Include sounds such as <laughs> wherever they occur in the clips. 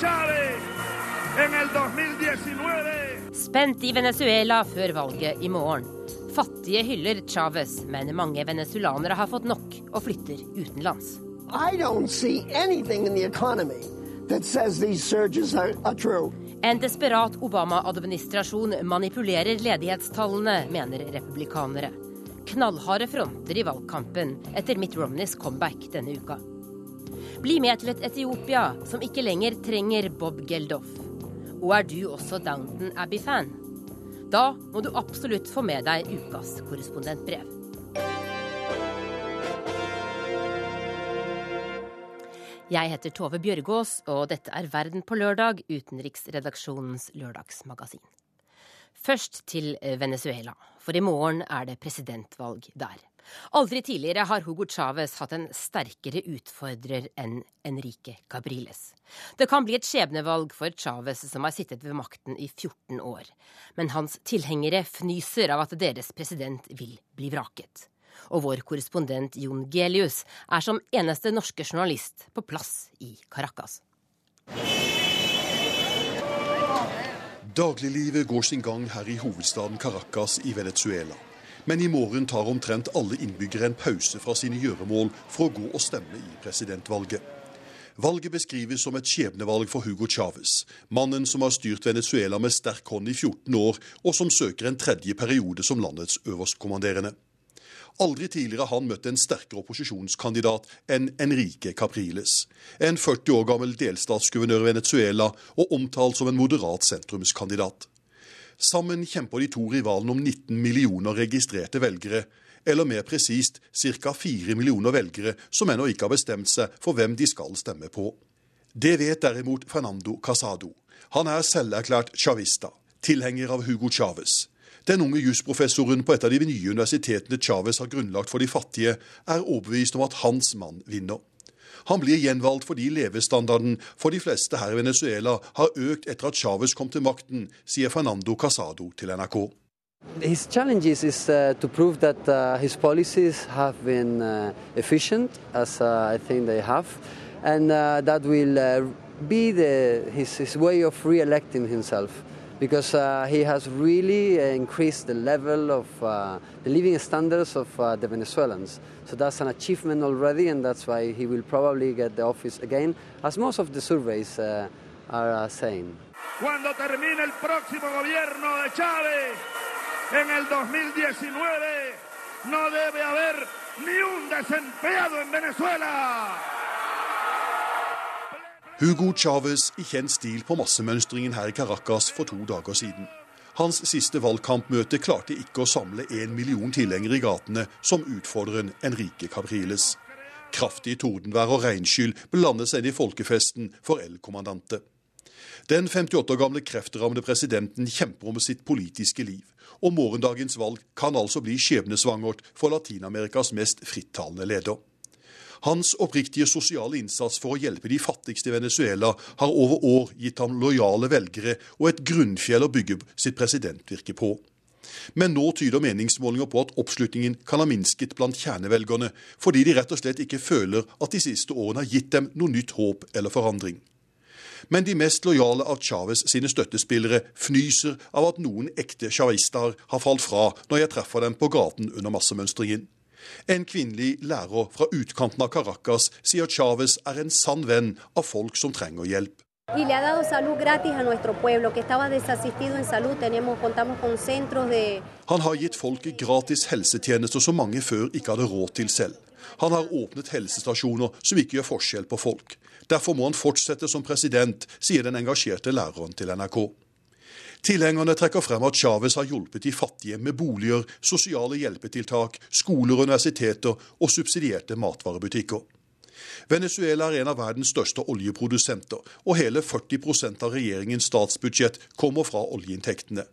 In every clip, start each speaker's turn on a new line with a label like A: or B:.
A: Chávez en el 2019.
B: Spent i Venezuela før valget i morgen. Fattige hyller Chávez, men mange venezuelanere har fått nok og flytter utenlands.
C: I don't see anything in the economy that says these surges are, are true.
B: En desperat Obama-administrasjon manipulerer ledighetstallene, mener republikanere. Knallharde fronter i valgkampen etter Mitt Romneys comeback denne uka. Bli med til et Etiopia som ikke lenger trenger Bob Geldof. Og er du også Downton Abbey-fan? Da må du absolutt få med deg ukas korrespondentbrev. Jeg heter Tove Bjørgaas, og dette er Verden på lørdag, utenriksredaksjonens lørdagsmagasin. Først til Venezuela, for i morgen er det presidentvalg der. Aldri tidligere har Hugo Chávez hatt en sterkere utfordrer enn Enrique Cabriles. Det kan bli et skjebnevalg for Chávez, som har sittet ved makten i 14 år. Men hans tilhengere fnyser av at deres president vil bli vraket. Og vår korrespondent Jon Gelius er som eneste norske journalist på plass i Caracas.
D: Dagliglivet går sin gang her i hovedstaden Caracas i Venezuela. Men i morgen tar omtrent alle innbyggere en pause fra sine gjøremål for å gå og stemme i presidentvalget. Valget beskrives som et skjebnevalg for Hugo Chávez, mannen som har styrt Venezuela med sterk hånd i 14 år, og som søker en tredje periode som landets øverstkommanderende. Aldri tidligere har han møtt en sterkere opposisjonskandidat enn Enrique Capriles, en 40 år gammel delstatsguvernør i Venezuela og omtalt som en moderat sentrumskandidat. Sammen kjemper de to rivalene om 19 millioner registrerte velgere, eller mer presist ca. 4 millioner velgere som ennå ikke har bestemt seg for hvem de skal stemme på. Det vet derimot Fernando Casado. Han er selverklært chavista, tilhenger av Hugo Chávez. Den unge jusprofessoren på et av de nye universitetene Chávez har grunnlagt for de fattige, er overbevist om at hans mann vinner. Han blir gjenvalgt fordi levestandarden for de fleste her i Venezuela har økt etter at Chávez kom til makten, sier Fernando Casado til NRK.
E: His challenges is uh, to prove that uh, his policies have been uh, efficient, as uh, I think they have, and uh, that will uh, be the, his, his way of re-electing himself. Because uh, he has really uh, increased the level of uh, the living standards of the Venezuelans. So that's an achievement already, and that's why he will probably get the office again, as most of the surveys are saying.
A: Cuando termine el próximo gobierno de Chávez en el 2019, no debe haber ni un desempleado en Venezuela.
D: Hugo Chávez i kjent stil på massemønstringen her i Caracas for to dager siden. Hans siste valgkampmøte klarte ikke å samle én million tilhengere i gatene, som utfordreren Enrique Capriles. Kraftig tordenvær og regnskyll blandet seg inn i folkefesten for El Kommandante. Den 58 år gamle kreftrammede presidenten kjemper om sitt politiske liv, og morgendagens valg kan altså bli skjebnesvangert for Latin-Amerikas mest frittalende leder. Hans oppriktige sosiale innsats for å hjelpe de fattigste i Venezuela har over år gitt ham lojale velgere og et grunnfjell å bygge sitt presidentvirke på. Men nå tyder meningsmålinger på at oppslutningen kan ha minsket blant kjernevelgerne, fordi de rett og slett ikke føler at de siste årene har gitt dem noe nytt håp eller forandring. Men de mest lojale av Chávez sine støttespillere fnyser av at noen ekte chavistaer har falt fra når jeg treffer dem på gaten under massemønstringen. En kvinnelig lærer fra utkanten av Caracas sier Chávez er en sann venn av folk som trenger hjelp. Han har gitt folket gratis helsetjenester som mange før ikke hadde råd til selv. Han har åpnet helsestasjoner som ikke gjør forskjell på folk. Derfor må han fortsette som president, sier den engasjerte læreren til NRK. Tilhengerne trekker frem at Chávez har hjulpet de fattige med boliger, sosiale hjelpetiltak, skoler og universiteter og subsidierte matvarebutikker. Venezuela er en av verdens største oljeprodusenter, og hele 40% av regjeringens statsbudsjett kommer fra oljeinntektene.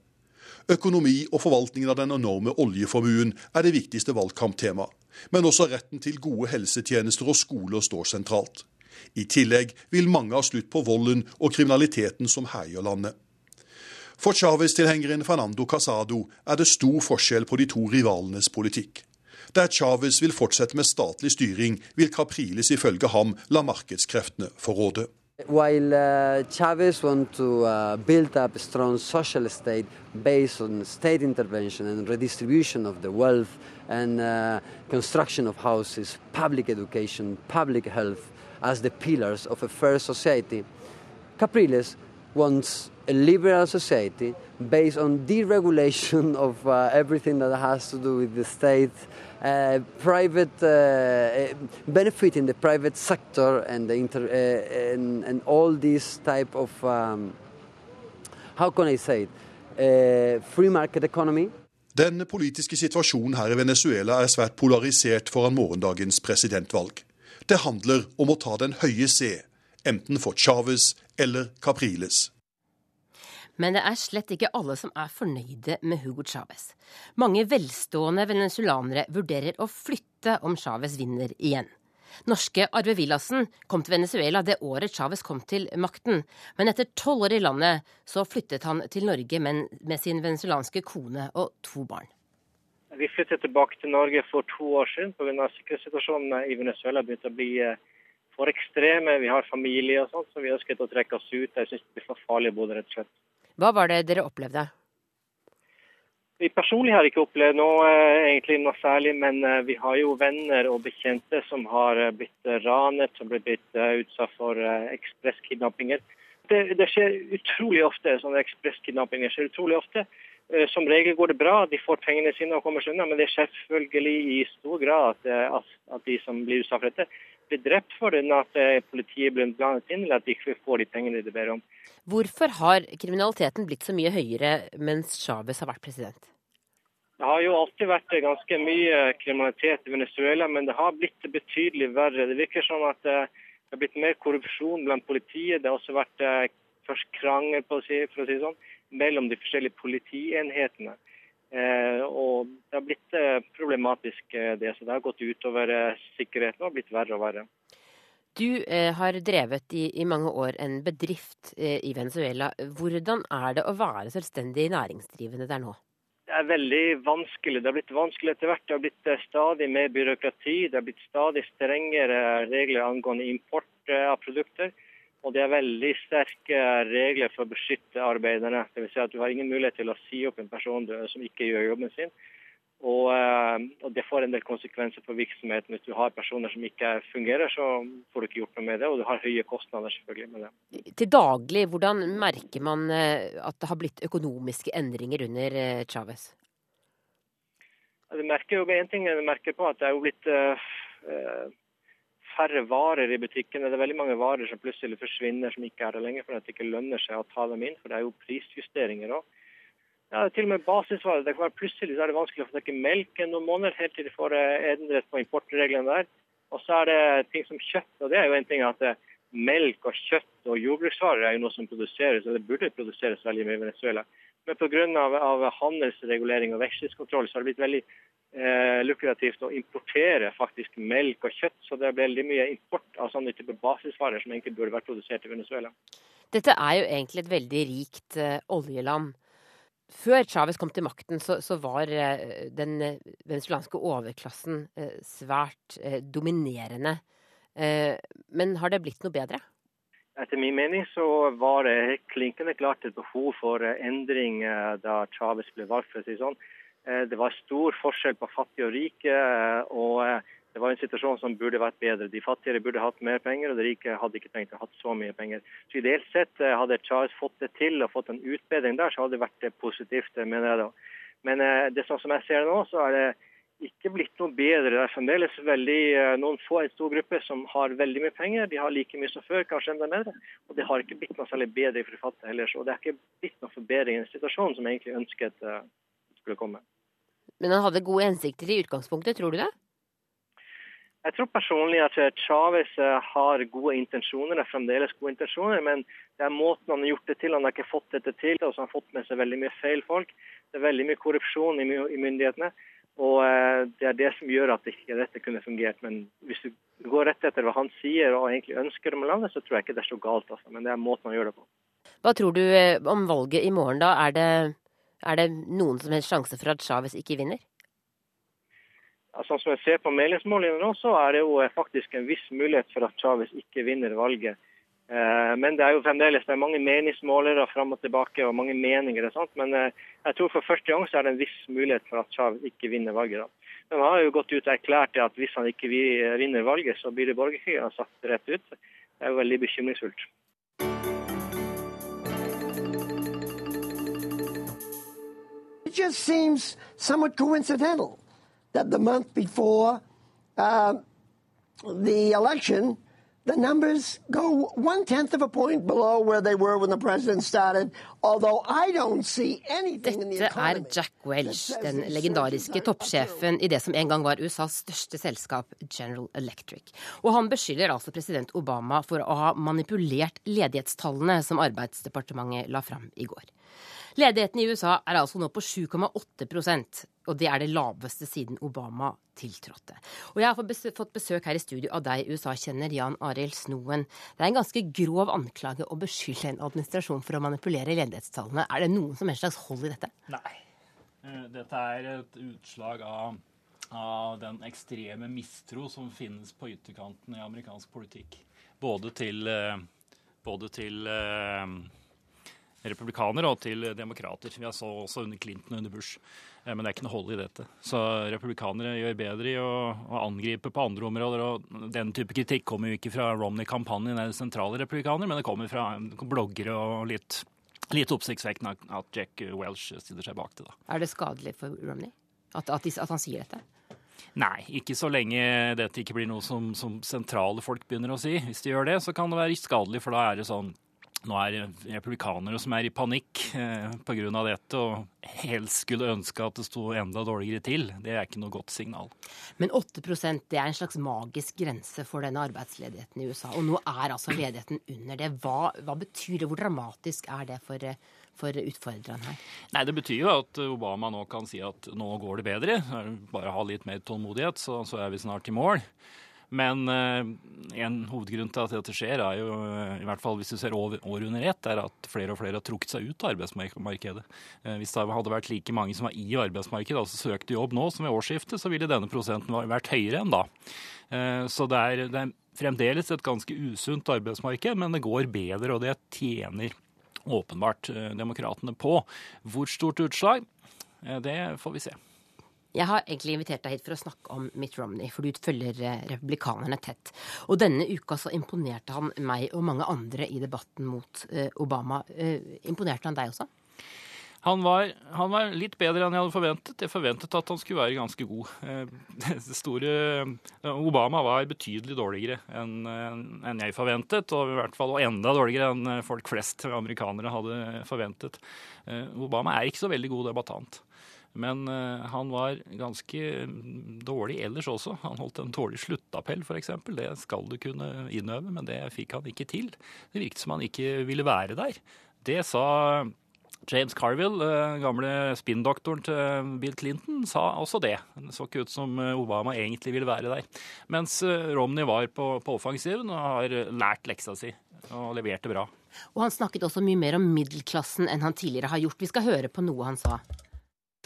D: Økonomi og forvaltningen av den enorme oljeformuen er det viktigste valgkamptemaet, men også retten til gode helsetjenester og skoler står sentralt. I tillegg vil mange ha slutt på volden og kriminaliteten som herjer landet. For Chávez-tilhengeren Fernando Casado er det stor forskjell på de to rivalenes politikk. Der Chávez vil fortsette med statlig styring, vil Capriles ifølge ham la markedskreftene få råde.
E: While uh, Chavez wants to uh, build up a strong social state based on state intervention and redistribution of the wealth and uh, construction of houses, public education, public health as the pillars of a fair society, Capriles wants liberal society based on deregulation <laughs> of uh, everything that has to do with the state, uh, private uh, benefiting the private sector and the inter, uh, and, and, all these type of um, how can I say it, uh, free market economy.
D: Den politiske situasjonen her i Venezuela er svært polarisert foran morgendagens presidentvalg. Det handler om å ta den høye C, enten for Chávez eller Capriles.
B: Men det er slett ikke alle som er fornøyde med Hugo Chávez. Mange velstående venezuelanere vurderer å flytte om Chávez vinner igjen. Norske Arve Villassen kom til Venezuela det året Chávez kom til makten. Men etter tolv år i landet så flyttet han til Norge med sin venezuelanske kone og to barn.
F: Vi flyttet tilbake til Norge for to år siden pga. sikkerhetssituasjonen i Venezuela begynte å bli eh, for ekstreme. Vi har familie og sånt, så vi ønsket å trekke oss ut. Jeg syns det blir for farlig å bo der, rett og slett.
B: Hva var det dere opplevde?
F: Vi personlig har ikke opplevd noe, eh, egentlig noe særlig, men eh, vi har jo venner og bekjente som har eh, blitt ranet, som har blitt utsatt for ekspresskidnappinger. Det, det, skjer utrolig ofte, sånne ekspresskidnappinger skjer utrolig ofte. Som regel går det bra, de får pengene sine og kommer seg unna, men det skjer selvfølgelig i stor grad at, at de som blir utsatt for dette, blir drept for det, at politiet blir blandet inn, eller at de ikke får de pengene de ber om.
B: Hvorfor har kriminaliteten blitt så mye høyere mens Chávez har vært president?
F: Det har jo alltid vært ganske mye kriminalitet i Venezuela, men det har blitt betydelig verre. Det virker som at eh, det har blitt mer korrupsjon blant politiet. Det har også vært eh, først krangel si, det si sånn, mellom de forskjellige politienhetene. Eh, og det har blitt problematisk, det. Så det har gått utover sikkerheten og blitt verre og verre.
B: Du eh, har drevet i, i, mange år en bedrift eh, i Venezuela. Hvordan er det å være selvstendig næringsdrivende der nå?
F: Det er veldig vanskelig. Det har blitt vanskelig etter hvert. Det har blitt eh, stadig mer byråkrati. Det har blitt stadig strengere regler angående import eh, av produkter. Og det er veldig sterke regler for å beskytte arbeiderne. Det vil Si at du har ingen mulighet til å si opp en person som ikke gjør jobben sin. Og, eh, og, Det får en del konsekvenser for virksomheten. Hvis du har personer som ikke fungerer, så får du ikke gjort noe med det. Og du har høye kostnader selvfølgelig med det.
B: Til daglig, hvordan merker man eh, at det har blitt økonomiske endringer under eh, Chávez?
F: Du merker jo en ting Det merker på, at det er jo blitt færre varer i butikkene. Det er veldig mange varer som plutselig forsvinner som ikke er der lenger, fordi det ikke lønner seg å ta dem inn. For det er jo prisjusteringer òg. Ja, til og med basisvarer. Det kan være Plutselig er det vanskelig å få tak i melk noen måneder, helt til de får eh, endret på importreglene der. Og så er det ting som kjøtt. og det er jo en ting at eh, Melk og kjøtt og jordbruksvarer er jo noe som produseres, det burde produseres veldig mye i Venezuela. Men pga. Handelsregulering og vekslingskontroll så har det blitt veldig eh, lukrativt å importere faktisk melk og kjøtt. Så det er veldig mye import av sånne type basisvarer som egentlig burde vært produsert i Venezuela.
B: Dette er jo egentlig et veldig rikt eh, oljeland. Før Chávez kom til makten, så, så var eh, den eh, venezuelanske overklassen eh, svært dominerende. Men har det blitt noe bedre?
F: Etter min mening så var det klinkende klart et behov for endring da Chávez ble valgt. for å si sånn. Det var stor forskjell på fattige og rike. og det var en situasjon som burde vært bedre. De fattigere burde hatt mer penger, og de rike hadde ikke trengt å ha så mye penger. Så Ideelt sett eh, hadde Chávez fått det til og fått en utbedring der, så hadde det vært eh, positivt, eh, mener jeg da. Men det sånn som jeg ser det nå, så er det ikke blitt noe bedre. Det er fremdeles veldig, noen få, en stor gruppe som har veldig mye penger. De har like mye som før, kanskje enda mer. Og det har ikke blitt noe særlig bedre for de fattige heller. Så det er ikke blitt noe forbedring i en situasjon som jeg egentlig ønsket skulle komme.
B: Men han hadde gode hensikter i utgangspunktet, tror du det?
F: Jeg tror personlig at Chávez eh, har gode intensjoner, det er fremdeles gode intensjoner, men det er måten han har gjort det til. Han har ikke fått dette til, og så har han fått med seg veldig mye feil folk. Det er veldig mye korrupsjon i, myndighetene. Og eh, det er det som gjør at ikke dette kunne fungert. Men hvis du går rett etter hva han sier og egentlig ønsker om landet, så tror jeg ikke det er så galt. Altså. Men det er måten man gjør det på.
B: Hva tror du eh, om valget i morgen, da? Er det, er det noen som helst sjanse for at Chávez ikke vinner?
F: Sånn som jeg ser på meningsmålingene nå, så er det jo faktisk en viss mulighet for at Chávez ikke vinner valget. Eh, men det er jo fremdeles det er mange meningsmålere fram og tilbake og mange meninger. og sånt, Men eh, jeg tror for første gang så er det en viss mulighet for at Chav ikke vinner valget. da. Men han har jo gått ut og erklært at hvis han ikke vinner valget, så blir det borgerkrig. Han har sagt rett ut. Det er jo veldig bekymringsfullt.
C: It just seems somewhat coincidental that the month before uh, the election, the numbers go one tenth of a point below where they were when the president started. Although I don't see anything in the
B: Dette er. Jack Welch, den legendariske toppsjefen i det som en gang var USAs største selskap, General Electric. Og han beskylder altså president Obama for å ha manipulert ledighetstallene som Arbeidsdepartementet la fram i går. Ledigheten i USA er altså nå på 7,8% og det er det laveste siden Obama tiltrådte. Og jeg har fått besøk her i studio av deg, USA-kjenner Jan Arild Snoen. Det er en ganske grov anklage å beskylde en administrasjon for å manipulere ledighetstallene. Er det noen som helst slags hold i dette?
G: Nei. Eh, dette er et utslag av, av den ekstreme mistro som finnes på ytterkanten i amerikansk politikk. Både til, eh, både til eh, republikanere og til demokrater. Vi så også under Clinton og under Bush. Eh, men det er ikke noe hold i dette. Så republikanere gjør bedre i å, å angripe på andre områder. Og den type kritikk kommer jo ikke fra Romney-kampanjen eller sentrale republikanere, men det kommer fra bloggere og litt, litt oppsiktsvekkende at Jack Welch stiller seg bak det. da.
B: Er det skadelig for Romney at, at, at han sier dette?
G: Nei, ikke så lenge dette ikke blir noe som, som sentrale folk begynner å si. Hvis de gjør det, så kan det være skadelig, for da er det sånn nå er republikanere som er i panikk eh, pga. dette og helst skulle ønske at det sto enda dårligere til. Det er ikke noe godt signal.
B: Men 8% det er en slags magisk grense for denne arbeidsledigheten i USA. Og nå er altså ledigheten under det. Hva, hva betyr det? Hvor dramatisk er det for, for utfordreren her?
G: Nei, Det betyr jo at Obama nå kan si at nå går det bedre. Bare ha litt mer tålmodighet, så, så er vi snart i mål. Men eh, en hovedgrunn til at dette skjer, er jo, i hvert fall hvis du ser år under ett, er at flere og flere har trukket seg ut av arbeidsmarkedet. Eh, hvis det hadde vært like mange som var i arbeidsmarkedet, altså søkte jobb nå som ved årsskiftet, så ville denne prosenten vært høyere enn da. Eh, så det er, det er fremdeles et ganske usunt arbeidsmarked, men det går bedre, og det tjener åpenbart demokratene på. Hvor stort utslag, det får vi se.
B: Jeg har egentlig invitert deg hit for å snakke om Mitt Romney, for du følger eh, republikanerne tett. Og denne uka så imponerte han meg og mange andre i debatten mot uh, Obama. Uh, imponerte han deg også?
G: Han var, han var, litt bedre enn jeg hadde forventet. Jeg forventet at han skulle være ganske god. <laughs> Det store Obama var betydelig dårligere enn, enn jeg forventet, og i hvert fall enda dårligere enn folk flest amerikanere hadde forventet. Obama er ikke så veldig god debattant. Men uh, han var ganske dårlig ellers også. Han holdt en dårlig sluttappell, f.eks. Det skal du kunne innøve, men det fikk han ikke til. Det virket som han ikke ville være der. Det sa James Carville, uh, gamle spinndoktoren til Bill Clinton, sa også det. Det så ikke ut som Obama egentlig ville være der. Mens Romney var på, på offensiven og har lært leksa si og leverte bra.
B: Og han snakket også mye mer om middelklassen enn han tidligere har gjort. Vi skal høre på noe han sa.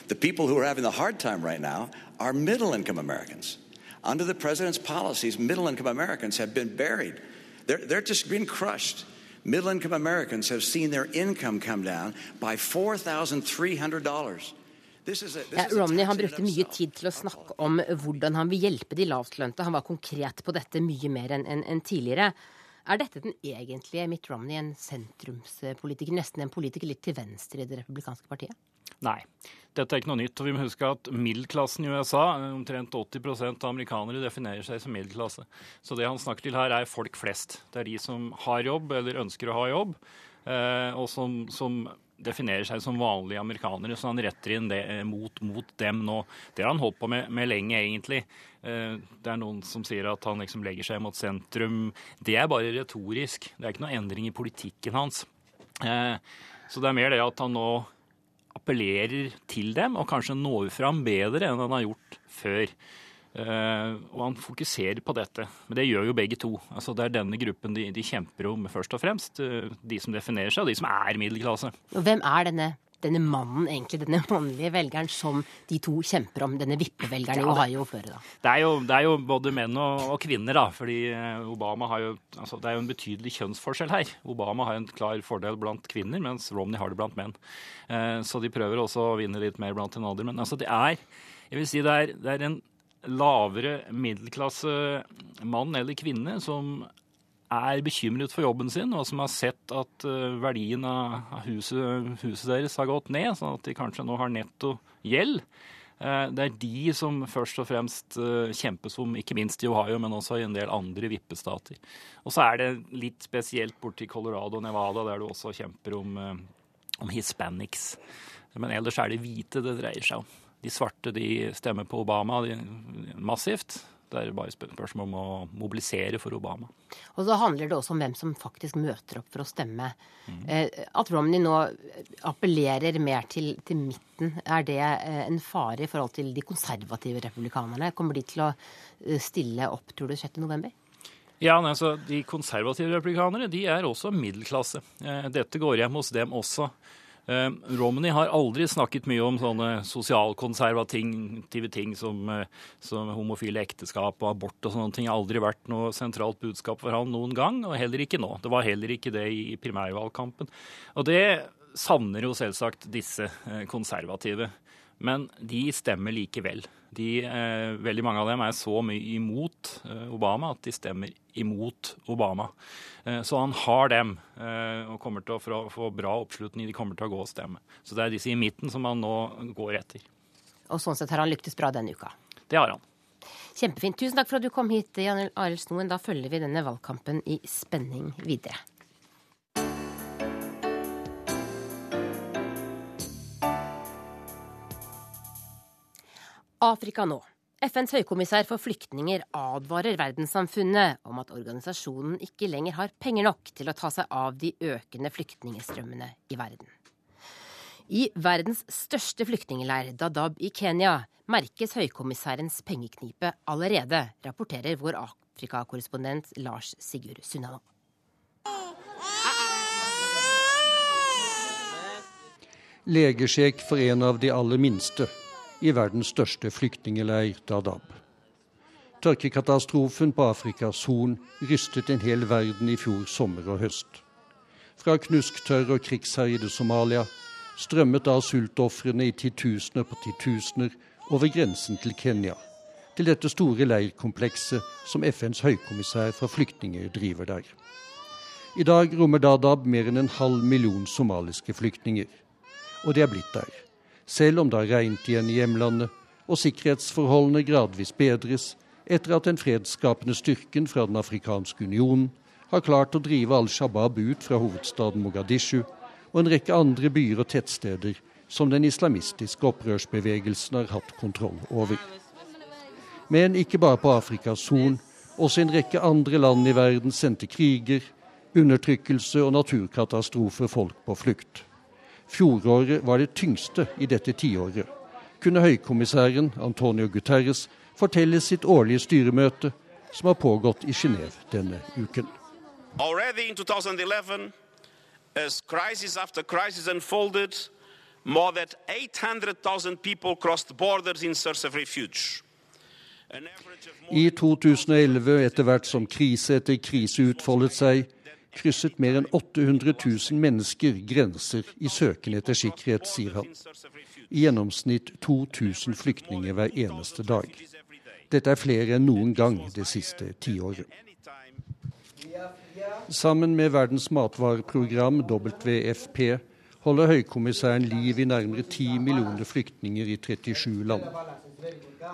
H: The people who are having the hard time right now are middle income Americans. Under the president's policies, middle income Americans have been buried. They're, they're just being crushed. Middle income Americans have seen their income come down by $4,300.
B: Ja, Romney han brukte mye tid til å snakke om hvordan han vil hjelpe de lavtlønte. Han var konkret på dette mye mer enn en, en tidligere. Er dette den egentlige Mitt Romney, en sentrumspolitiker, nesten en politiker litt til venstre i det republikanske partiet?
G: Nei, dette er ikke noe nytt. og Vi må huske at middelklassen i USA, omtrent 80% av amerikanere, definerer seg som middelklasse. Så det han snakker til her, er folk flest. Det er de som har jobb eller ønsker å ha jobb, eh, og som, som definerer seg som vanlige amerikanere, så han retter inn det eh, mot, mot dem nå. Det har han holdt på med, med, lenge, egentlig. Eh, det er noen som sier at han liksom legger seg mot sentrum. Det er bare retorisk. Det er ikke noe endring i politikken hans. Så det er mer det at han nå appellerer til dem og kanskje når fram bedre enn han har gjort før. Uh, og han fokuserer på dette. Men det gjør jo begge to. Altså Det er denne gruppen de, de kjemper om først og fremst. Uh, de som definerer seg, og de som er middelklasse.
B: Og hvem er denne denne mannen, egentlig denne mannlige velgeren, som de to kjemper om, denne vippevelgeren i Ohio og Florida?
G: Det er, jo, det er jo både menn og, og, kvinner, da. fordi eh, Obama har jo altså, Det er jo en betydelig kjønnsforskjell her. Obama har en klar fordel blant kvinner, mens Romney har det blant menn. Eh, så de prøver også å vinne litt mer blant en alder. Men altså, det er jeg vil si det er, det er en lavere middelklasse mann eller kvinne som er bekymret for jobben sin, og som har sett at uh, verdien av huset, huset, deres har gått ned, sånn at de kanskje nå har netto gjeld. Uh, det er de som først og fremst uh, kjempes om, ikke minst i Ohio, men også i en del andre vippestater. Og så er det litt spesielt borti Colorado og Nevada, der du også kjemper om, om hispanics. Men ellers er det hvite det dreier seg om. De svarte de stemmer på Obama de, massivt. Det er bare spørsmål om å mobilisere for Obama.
B: Og så handler det også om hvem som faktisk møter opp for å stemme. Mm. At Romney nå appellerer mer til, til, midten, er det eh, en fare i forhold til de konservative republikanerne? Kommer de til å eh, stille opp, tror du, 6.11.?
G: Ja, altså, De konservative republikanere de er også middelklasse. Dette går hjem hos dem også. Eh, Romney har aldri snakket mye om sånne sosialkonservative ting som, eh, som, homofile ekteskap og abort og sånne ting. har aldri vært noe sentralt budskap for han noen gang, og heller ikke nå. Det var heller ikke det i primærvalgkampen. Og det savner jo selvsagt disse eh, konservative. Men de stemmer likevel. De, eh, veldig mange av dem er så mye imot eh, Obama at de stemmer imot Obama. Eh, så han har dem eh, og kommer til å få, få bra oppslutning. De kommer til å gå og stemme. Så det er disse i midten som han nå går etter.
B: Og sånn sett har han lyktes bra denne uka?
G: Det har han.
B: Kjempefint. Tusen takk for at du kom hit, Jan Arild Snoen. Da følger vi denne valgkampen i spenning videre. Afrika nå. FNs høykommissær for flyktninger advarer verdenssamfunnet om at organisasjonen ikke lenger har penger nok til å ta seg av de økende flyktningstrømmene i verden. I verdens største flyktningleir, Dadaab i Kenya, merkes høykommissærens pengeknipe allerede, rapporterer vår Afrikakorrespondent Lars Sigurd Sunnano.
I: Legesjek for en av de aller minste i verdens største flyktningleir, Dadaab. Tørkekatastrofen på Afrikas Horn rystet en hel verden i fjor sommer og høst. Fra knusktørr og krigsherjede Somalia strømmet da sultofrene i titusener på titusener over grensen til Kenya, til dette store leirkomplekset som FNs høykommissær for flyktninger driver der. I dag rommer Dadaab mer enn en halv million somaliske flyktninger. Og de er blitt der selv om det har regnet igjen i hjemlandet og sikkerhetsforholdene gradvis bedres etter at den fredsskapende styrken fra Den afrikanske union har klart å drive Al Shabaab ut fra hovedstaden Mogadishu og en rekke andre byer og tettsteder som den islamistiske opprørsbevegelsen har hatt kontroll over. Men ikke bare på Afrikas Horn. Også en rekke andre land i verden sendte kriger, undertrykkelse og naturkatastrofer folk på flukt. Fjoråret var det tyngste i dette tiåret, kunne høykommissæren Antonio Guterres fortelle sitt årlige styremøte, som har pågått i Genéve denne uken. Already in 2011, as crisis after crisis unfolded, more than 800,000 people crossed borders in search of refuge. I 2011, etter hvert som krise etter krise utfoldet seg, krysset mer enn 800 000 mennesker grenser i søken etter sikkerhet, sier han. I gjennomsnitt 2000 flyktninger hver eneste dag. Dette er flere enn noen gang det siste tiåret. Sammen med Verdens matvareprogram, WFP, holder høykommissæren liv i nærmere 10 millioner flyktninger i 37 land.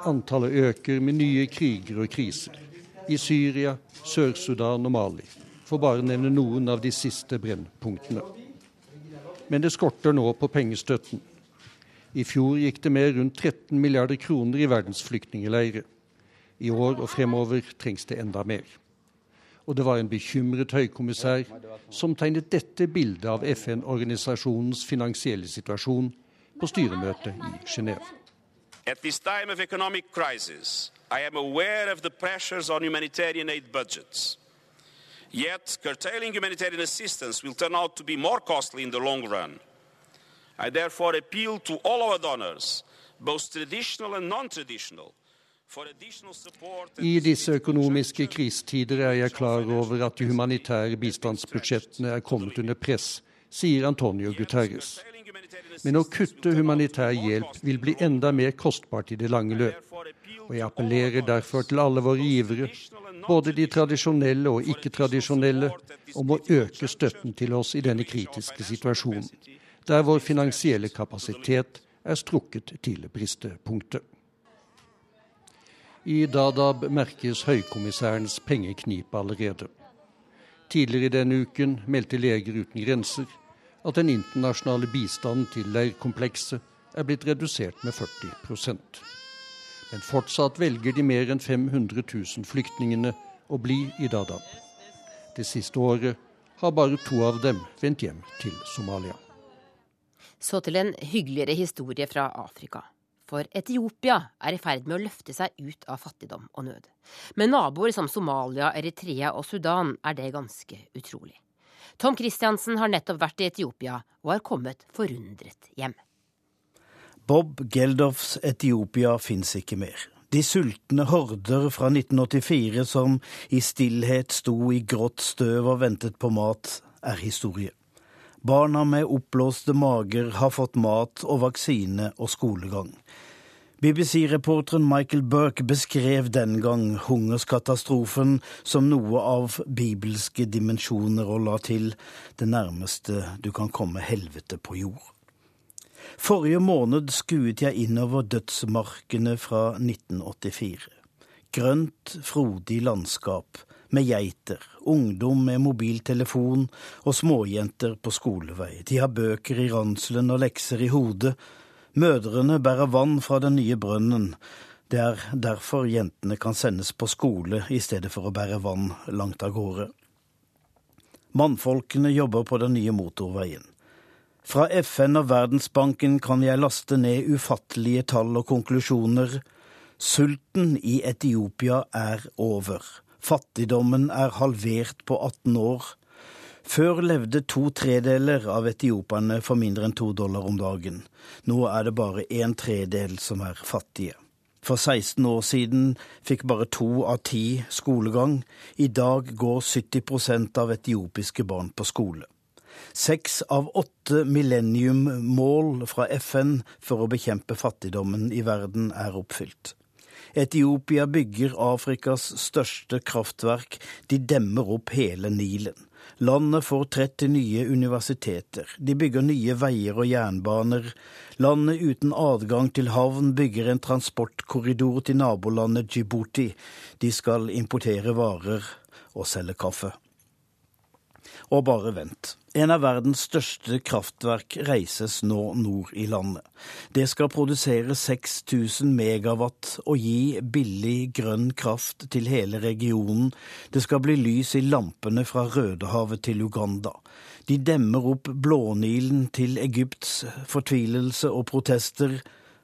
I: Antallet øker med nye kriger og kriser. I Syria, Sør-Sudan og Mali for bare å nevne noen av de siste brennpunktene. Men det skorter nå på pengestøtten. I fjor gikk det med rundt 13 milliarder kroner i verdens flyktningleirer. I år og fremover trengs det enda mer. Og det var en bekymret høykommissær som tegnet dette bildet av FN-organisasjonens finansielle situasjon på styremøtet i Genéve. At this time of economic crisis, I am aware of the pressures on. Yet, curtailing humanitarian assistance will turn out to be more costly in the long run.
J: I therefore appeal to all our donors, both traditional and non-traditional,
I: i disse økonomiske krisetider er jeg klar over at de humanitære bistandsbudsjettene er kommet under press, sier Antonio Guterres. Men å kutte humanitær hjelp vil bli enda mer kostbart i det lange løp. Og jeg appellerer derfor til alle våre givere, både de tradisjonelle og ikke-tradisjonelle, om å øke støtten til oss i denne kritiske situasjonen, der vår finansielle kapasitet er strukket til bristepunktet. I Dadab merkes høykommissærens pengeknip allerede. Tidligere denne uken meldte Leger uten grenser at den internasjonale bistanden til leirkomplekset er blitt redusert med 40% Men fortsatt velger de mer enn 500 000 flyktningene å bli i Dadaab. Det siste året har bare to av dem vendt hjem til Somalia.
B: Så til en hyggeligere historie fra Afrika. For Etiopia er i ferd med å løfte seg ut av fattigdom og nød. Med naboer som Somalia, Eritrea og Sudan er det ganske utrolig. Tom Christiansen har nettopp vært i Etiopia og har kommet forundret hjem.
K: Bob Geldofs Etiopia fins ikke mer. De sultne horder fra 1984 som i stillhet sto i grått støv og ventet på mat, er historie. Barna med oppblåste mager har fått mat og vaksine og skolegang. BBC-reporteren Michael Burke beskrev den gang hungerskatastrofen som noe av bibelske dimensjoner og la til det nærmeste du kan komme helvete på jord. Forrige måned skuet jeg innover dødsmarkene fra 1984. Grønt, frodig landskap, med geiter, ungdom med mobiltelefon og småjenter på skolevei. De har bøker i ranselen og lekser i hodet. Mødrene bærer vann fra den nye brønnen. Det er derfor jentene kan sendes på skole i stedet for å bære vann langt av gårde. Mannfolkene jobber på den nye motorveien. Fra FN og Verdensbanken kan jeg laste ned ufattelige tall og konklusjoner. Sulten i Etiopia er over. Fattigdommen er halvert på 18 år. Før levde to tredeler av etiopierne for mindre enn to dollar om dagen. Nå er det bare en tredel som er fattige. For 16 år siden fikk bare to av ti skolegang. I dag går 70% av etiopiske barn på skole. Seks av åtte millennium-mål fra FN for å bekjempe fattigdommen i verden er oppfylt. Etiopia bygger Afrikas største kraftverk. De demmer opp hele Nilen. Landet får 30 nye universiteter. De bygger nye veier og jernbaner. Landet uten adgang til havn bygger en transportkorridor til nabolandet Djibouti. De skal importere varer og selge kaffe. Og bare vent. En av verdens største kraftverk reises nå nord i landet. Det skal produsere 6000 megawatt og gi billig grønn kraft til hele regionen. Det skal bli lys i lampene fra Rødehavet til Uganda. De demmer opp Blånilen til Egypts fortvilelse og protester.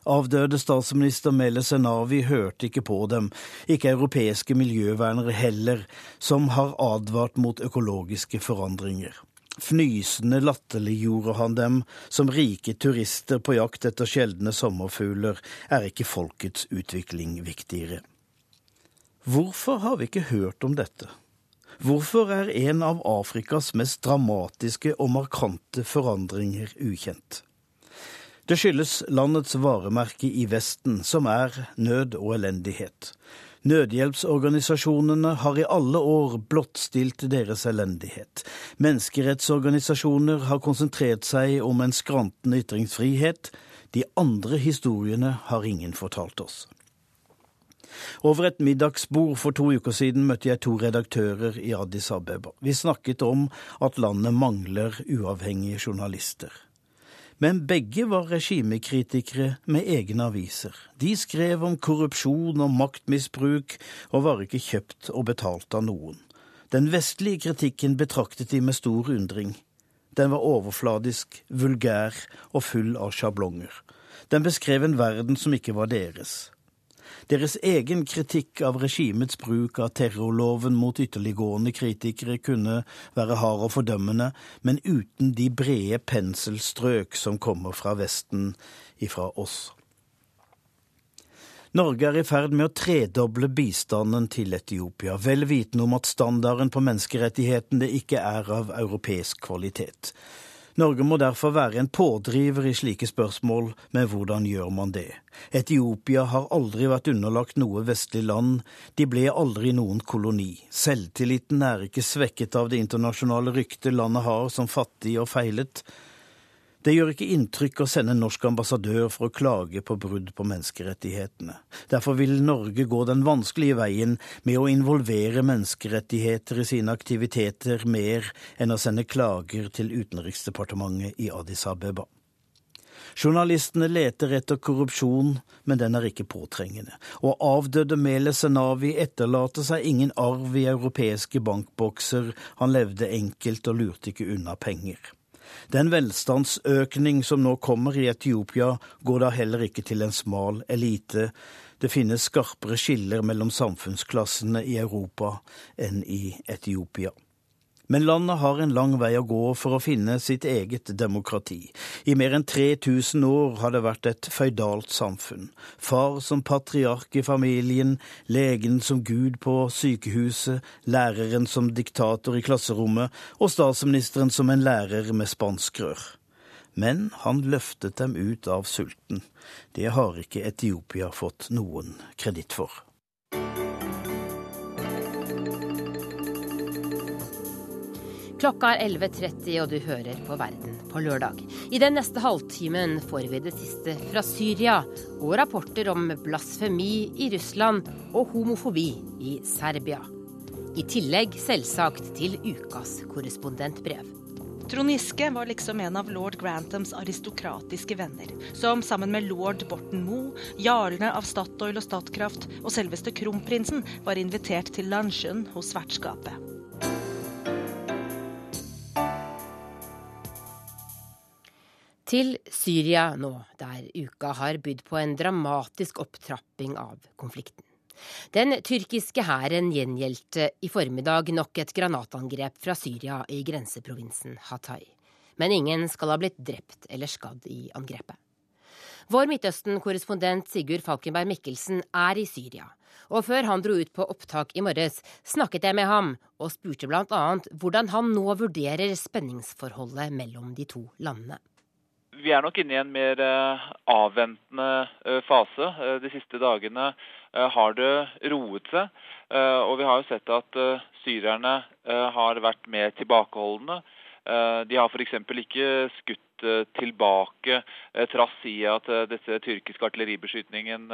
K: Avdøde statsminister Mele Senavi hørte ikke på dem, ikke europeiske miljøvernere heller, som har advart mot økologiske forandringer. Fnysende latterliggjorde han dem som rike turister på jakt etter sjeldne sommerfugler. Er ikke folkets utvikling viktigere? Hvorfor har vi ikke hørt om dette? Hvorfor er en av Afrikas mest dramatiske og markante forandringer ukjent? Det skyldes landets varemerke i Vesten, som er nød og elendighet. Nødhjelpsorganisasjonene har i alle år blottstilt deres elendighet. Menneskerettsorganisasjoner har konsentrert seg om en skrantende ytringsfrihet. De andre historiene har ingen fortalt oss. Over et middagsbord for to uker siden møtte jeg to redaktører i Addis Abeba. Vi snakket om at landet mangler uavhengige journalister. Men begge var regimekritikere med egne aviser. De skrev om korrupsjon og maktmisbruk, og var ikke kjøpt og betalt av noen. Den vestlige kritikken betraktet de med stor undring. Den var overfladisk, vulgær og full av sjablonger. Den beskrev en verden som ikke var deres. Deres egen kritikk av regimets bruk av terrorloven mot ytterliggående kritikere kunne være hard og fordømmende, men uten de brede penselstrøk som kommer fra Vesten ifra oss. Norge er i ferd med å tredoble bistanden til Etiopia, vel vitende om at standarden på menneskerettighetene ikke er av europeisk kvalitet. Norge må derfor være en pådriver i slike spørsmål, men hvordan gjør man det? Etiopia har aldri vært underlagt noe vestlig land, de ble aldri noen koloni. Selvtilliten er ikke svekket av det internasjonale ryktet landet har som fattig og feilet. Det gjør ikke inntrykk å sende en norsk ambassadør for å klage på brudd på menneskerettighetene. Derfor vil Norge gå den vanskelige veien med å involvere menneskerettigheter i sine aktiviteter mer enn å sende klager til Utenriksdepartementet i Addis Abeba. Journalistene leter etter korrupsjon, men den er ikke påtrengende. Og avdøde Mele Senavi etterlater seg ingen arv i europeiske bankbokser, han levde enkelt og lurte ikke unna penger. Den velstandsøkning som nå kommer i Etiopia, går da heller ikke til en smal elite. Det finnes skarpere skiller mellom samfunnsklassene i Europa enn i Etiopia. Men landet har en lang vei å gå for å finne sitt eget demokrati. I mer enn 3000 år har det vært et føydalt samfunn. Far som patriark i familien, legen som gud på sykehuset, læreren som diktator i klasserommet og statsministeren som en lærer med spanskrør. Men han løftet dem ut av sulten. Det har ikke Etiopia fått noen kreditt for.
B: Klokka er 11.30, og du hører på Verden på lørdag. I den neste halvtimen får vi det siste fra Syria og rapporter om blasfemi i Russland og homofobi i Serbia. I tillegg selvsagt til ukas korrespondentbrev.
L: Trond Giske var liksom en av lord Granthams aristokratiske venner, som sammen med lord Borten Moe, jarlene av Statoil og Statkraft og selveste kronprinsen var invitert til lunsjen hos vertskapet.
B: Til Syria nå, der uka har bydd på en dramatisk opptrapping av konflikten. Den tyrkiske hæren gjengjeldte i formiddag nok et granatangrep fra Syria i grenseprovinsen Hatay. Men ingen skal ha blitt drept eller skadd i angrepet. Vår Midtøsten-korrespondent Sigurd Falkenberg Mikkelsen er i Syria. Og før han dro ut på opptak i morges, snakket jeg med ham og spurte bl.a. hvordan han nå vurderer spenningsforholdet mellom de to landene
M: vi er nok inne i en mer eh, avventende eh, fase. Eh, de siste dagene har det roet seg. Og vi har jo sett at syrerne har vært mer tilbakeholdne. De har f.eks. ikke skutt tilbake, trass i at disse tyrkiske artilleribeskytningen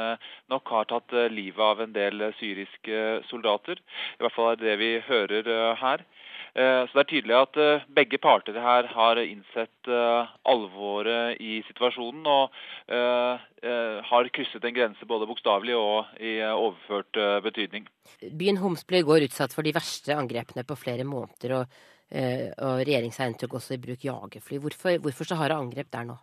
M: nok har tatt livet av en del syriske soldater. I hvert fall er det det vi hører her. Eh, så det er tydelig at eh, begge parter her har innsett eh, alvoret i situasjonen og har krysset en grense både bokstavelig og i overført betydning.
B: Byen Homs ble i går utsatt for de verste angrepene på flere måneder, og, og regjeringseieren tok også i bruk jagerfly. Hvorfor, hvorfor så harde angrep der nå?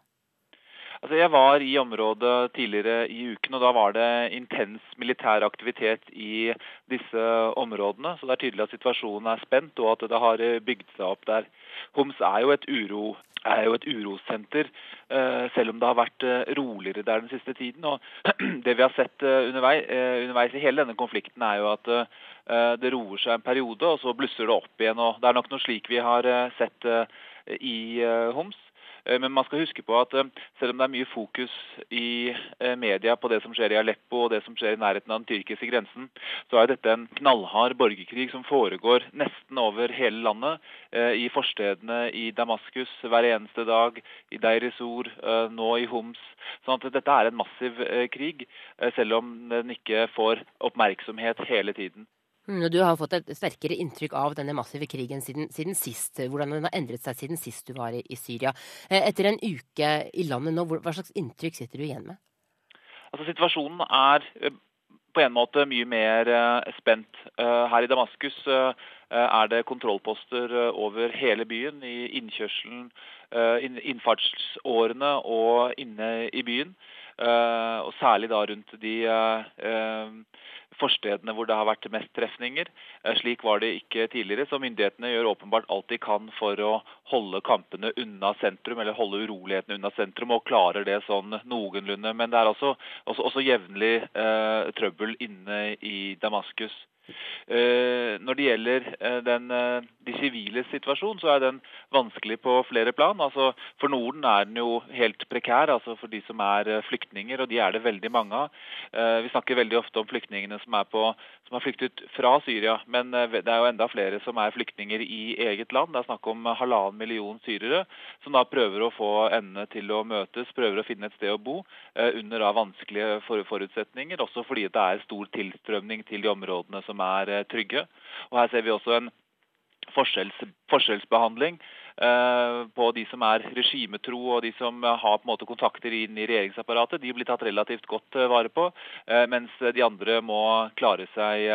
M: Altså, jeg var i området tidligere i uken, og da var det intens militær aktivitet i disse områdene. Så det er tydelig at situasjonen er spent, og at det har bygd seg opp der. Homs er jo et, uro, er jo et urosenter, eh, selv om det har vært eh, roligere der den siste tiden. Og <clears throat> det vi har sett eh, underveis, underveis i hele denne konflikten, er jo at det roer seg en periode, og så blusser det opp igjen. og Det er nok noe slik vi har sett i Homs. Eh, men man skal huske på at eh, selv om det er mye fokus i eh, media på det som skjer i Aleppo og det som skjer i nærheten av den tyrkiske grensen, så er dette en knallhard borgerkrig som foregår nesten over hele landet. I forstedene i Damaskus hver eneste dag, i Deir nå i Homs. Sånn at dette er en massiv krig, selv om den ikke får oppmerksomhet hele tiden.
B: Mm, du har fått et sterkere inntrykk av denne massive krigen siden, siden sist. Hvordan den har endret seg siden sist du var i, i, Syria. Eh, etter en uke i landet nå, hva slags inntrykk sitter du igjen med?
M: Altså Situasjonen er eh, på en måte mye mer uh, spent. Her i Damaskus er det kontrollposter over hele byen, i innkjørselen, innfartsårene og inne i byen. og særlig da rundt de forstedene hvor det har vært mest trefninger. Slik var det ikke tidligere, så myndighetene gjør åpenbart alt de kan for å holde kampene unna sentrum, eller holde urolighetene unna sentrum, og klarer det sånn noenlunde. Men det er også, også, også jevnlig eh, trøbbel inne i Damaskus. Eh, når det gjelder eh, den, eh, de siviles situasjon, så er den vanskelig på flere plan. Altså, for Norden er den jo helt prekær, altså for de som er flyktninger, og de er det veldig mange av. Vi snakker veldig ofte om flyktningene som, er på, som har flyktet fra Syria, men det er jo enda flere som er flyktninger i eget land. Det er snakk om halvannen million syrere som da prøver å få endene til å møtes, prøver å finne et sted å bo under da vanskelige forutsetninger, også fordi det er stor tilstrømning til de områdene som er eh, trygge. Og Her ser vi også en forskjells, forskjellsbehandling eh, på de som er regimetro og de som har på en måte kontakter inn i regjeringsapparatet. De blir tatt relativt godt eh, vare på, mens de andre må klare seg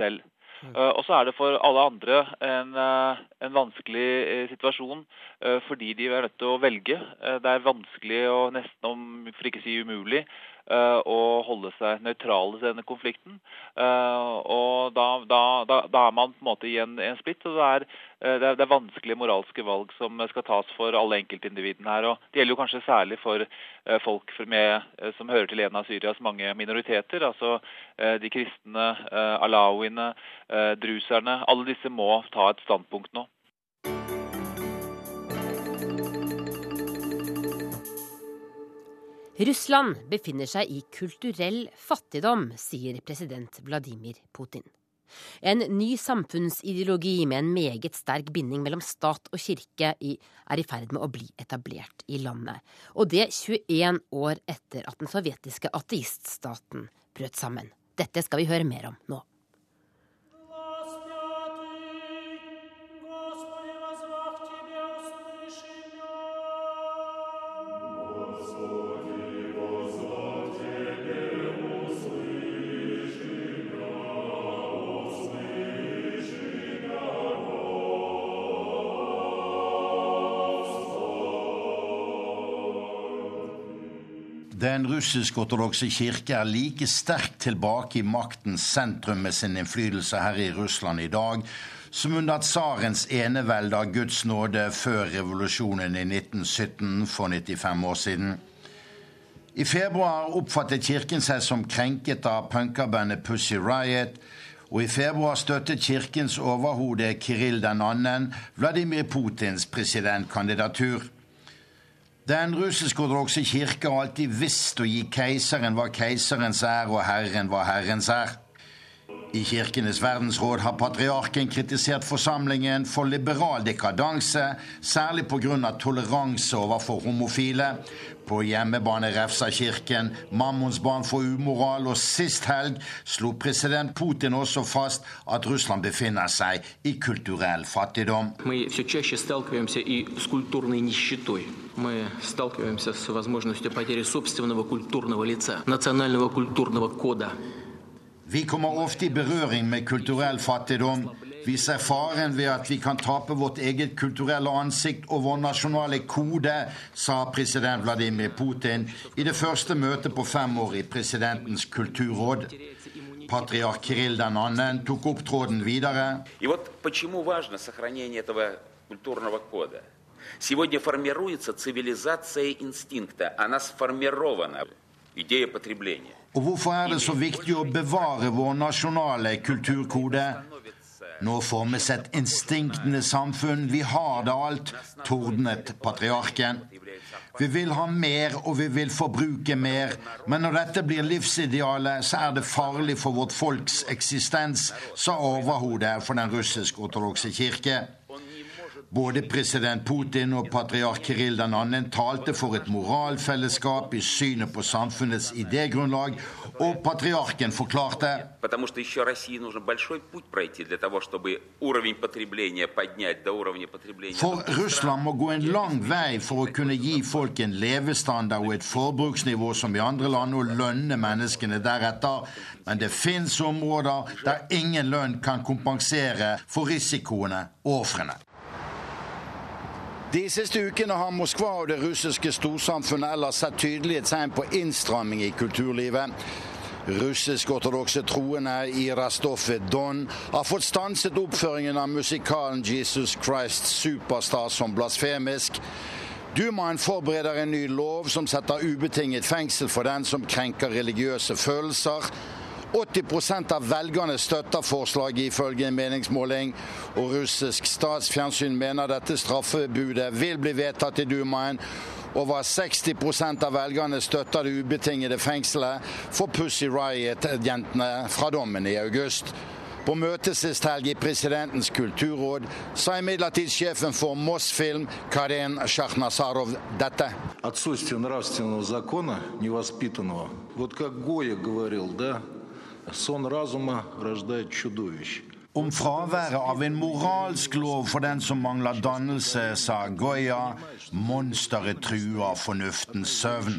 M: selv. Og så er det for alle andre en, en vanskelig situasjon fordi de er nødt til å velge. Det er vanskelig og nesten, om for ikke si umulig, Eh, og holde seg nøytrale til denne konflikten. Eh, og da, da, da, er man på en måte i en, en splitt. og det er, eh, det er, det er vanskelige moralske valg som skal tas for alle enkeltindividene her. og Det gjelder jo kanskje særlig for folk med, som hører til en av Syrias mange minoriteter. altså De kristne, alawiene, druserne. Alle disse må ta et standpunkt nå.
B: Russland befinner seg i kulturell fattigdom, sier president Vladimir Putin. En ny samfunnsideologi med en meget sterk binding mellom stat og kirke er i ferd med å bli etablert i landet. Og det 21 år etter at den sovjetiske ateiststaten brøt sammen. Dette skal vi høre mer om nå.
N: Den russisk-ortodokse kirke er like sterkt tilbake i maktens sentrum med sin innflytelse her i Russland i dag som under tsarens enevelde av Guds nåde før revolusjonen i 1917 for 95 år siden. I februar oppfattet kirken seg som krenket av punkerbandet Pussy Riot, og i februar støttet kirkens overhode Kiril 2. Vladimir Putins presidentkandidatur. Den russisk-ortodokse kirke har alltid visst å gi keiseren hva keiserens er, og Herren hva Herrens er. I Kirkenes verdensråd har patriarken kritisert forsamlingen for liberal dekadanse, særlig pga. toleranse overfor homofile. På hjemmebane refser kirken Mammons barn for umoral, og sist helg slo president Putin også fast at Russland befinner seg i kulturell fattigdom. Мы сталкиваемся с возможностью потери собственного культурного лица, национального культурного кода. Vi kommer ofte i berøring med kulturell fattigdom. Vi ser faren ved at vi kan tape vårt eget kulturelle ansikt og vår nasjonale kode, sa president Vladimir Putin i det første møtet på fem år i presidentens kulturråd. Patriark Kirill 2. tok opp tråden videre. Сегодня формируется цивилизация инстинкта. Она сформирована. Og hvorfor er det så viktig å bevare vår nasjonale kulturkode? Nå får vi sett instinktene samfunn, vi har det alt, tordnet patriarken. Vi vil ha mer, og vi vil forbruke mer, men når dette blir livsidealet, så er det farlig for vårt folks eksistens, sa overhodet for den russisk-ortodokse kirke. Både president Putin og patriark Kirill 2. talte for et moralfellesskap i synet på samfunnets idégrunnlag, og patriarken forklarte For Russland må gå en lang vei for å kunne gi folk en levestandard og et forbruksnivå som i andre land, og lønne menneskene deretter. Men det fins områder der ingen lønn kan kompensere for risikoene og ofrene. De siste ukene har Moskva og det russiske storsamfunnet ellers sett tydelige tegn på innstramming i kulturlivet. Russisk-ortodokse troende i Rastov-Don har fått stanset oppføringen av musikalen Jesus Christ Superstar som blasfemisk. Dumaen forbereder en ny lov som setter ubetinget fengsel for den som krenker religiøse følelser. 80 av velgerne støtter forslaget, ifølge en meningsmåling. Og russisk statsfjernsyn mener dette straffebudet vil bli vedtatt i Dumaen. Over 60 av velgerne støtter det ubetingede fengselet for Pussy Riot-jentene fra dommen i august. På møtet sist helg i presidentens kulturråd sa imidlertid sjefen for Moss Film, Karen Sjahnasarov, dette.
O: Отсутствие нравственного закона невоспитанного. Вот как Гоя говорил, да,
N: om fraværet av en moralsk lov for den som mangler dannelse, sa Goya. Monsteret truer fornuftens søvn.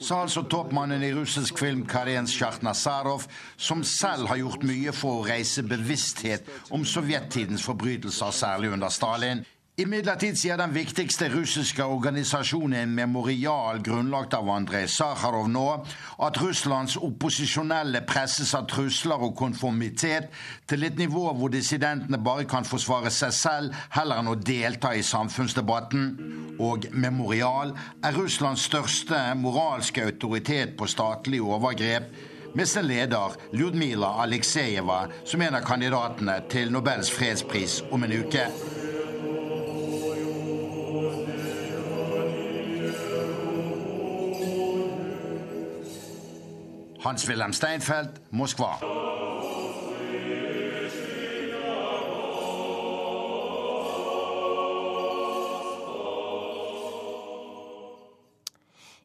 N: Sa altså toppmannen i russisk film Karens Sjartnasarov, som selv har gjort mye for å reise bevissthet om sovjettidens forbrytelser, særlig under Stalin. Imidlertid sier den viktigste russiske organisasjonen Memorial, grunnlagt av Andrej Sakharov nå, at Russlands opposisjonelle presses av trusler og konformitet til et nivå hvor dissidentene bare kan forsvare seg selv heller enn å delta i samfunnsdebatten. Og Memorial er Russlands største moralske autoritet på statlig overgrep med sin leder Ljudmila Aleksejeva som en av kandidatene til Nobels fredspris om en uke. Hans-Wilhelm Steinfeld, Moskva.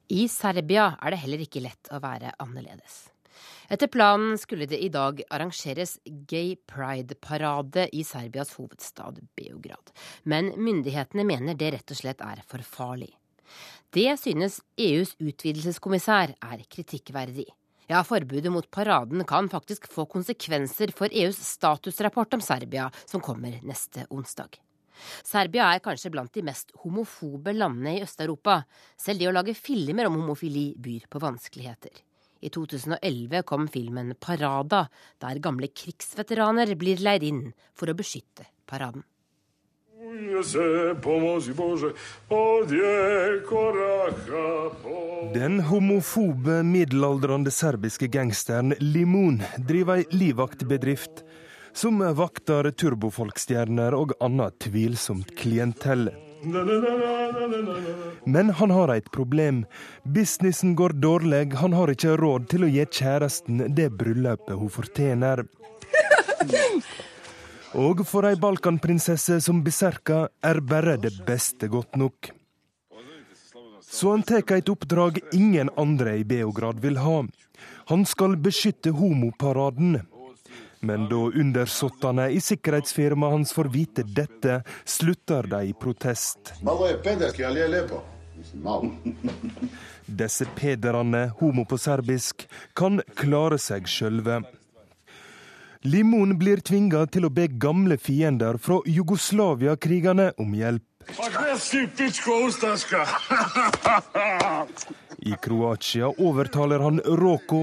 B: I Serbia er det heller ikke lett å være annerledes. Etter planen skulle det i dag arrangeres Gay Pride-parade i Serbias hovedstad Beograd. Men myndighetene mener det rett og slett er for farlig. Det synes EUs utvidelseskommissær er kritikkverdig. Ja, forbudet mot paraden kan faktisk få konsekvenser for EUs statusrapport om Serbia, som kommer neste onsdag. Serbia er kanskje blant de mest homofobe landene i Øst-Europa. Selv det å lage filmer om homofili byr på vanskeligheter. I 2011 kom filmen Parada, der gamle krigsveteraner blir leid inn for å beskytte paraden.
P: Den homofobe middelaldrende serbiske gangsteren Limon driver ei livvaktbedrift som vakter turbofolkstjerner og annet tvilsomt klientell. Men han har et problem. Businessen går dårlig, han har ikke råd til å gi kjæresten det bryllupet hun fortjener. <laughs> Og for ei balkanprinsesse som Biserka er bare det beste godt nok. Så han tar et oppdrag ingen andre i Beograd vil ha. Han skal beskytte homoparaden. Men da undersåttene i sikkerhetsfirmaet hans får vite dette, slutter de i protest. Disse pederne, homo på serbisk, kan klare seg sjølve. Limon blir tvinga til å be gamle fiender fra Jugoslavia-krigene om hjelp. I Kroatia overtaler han Roko.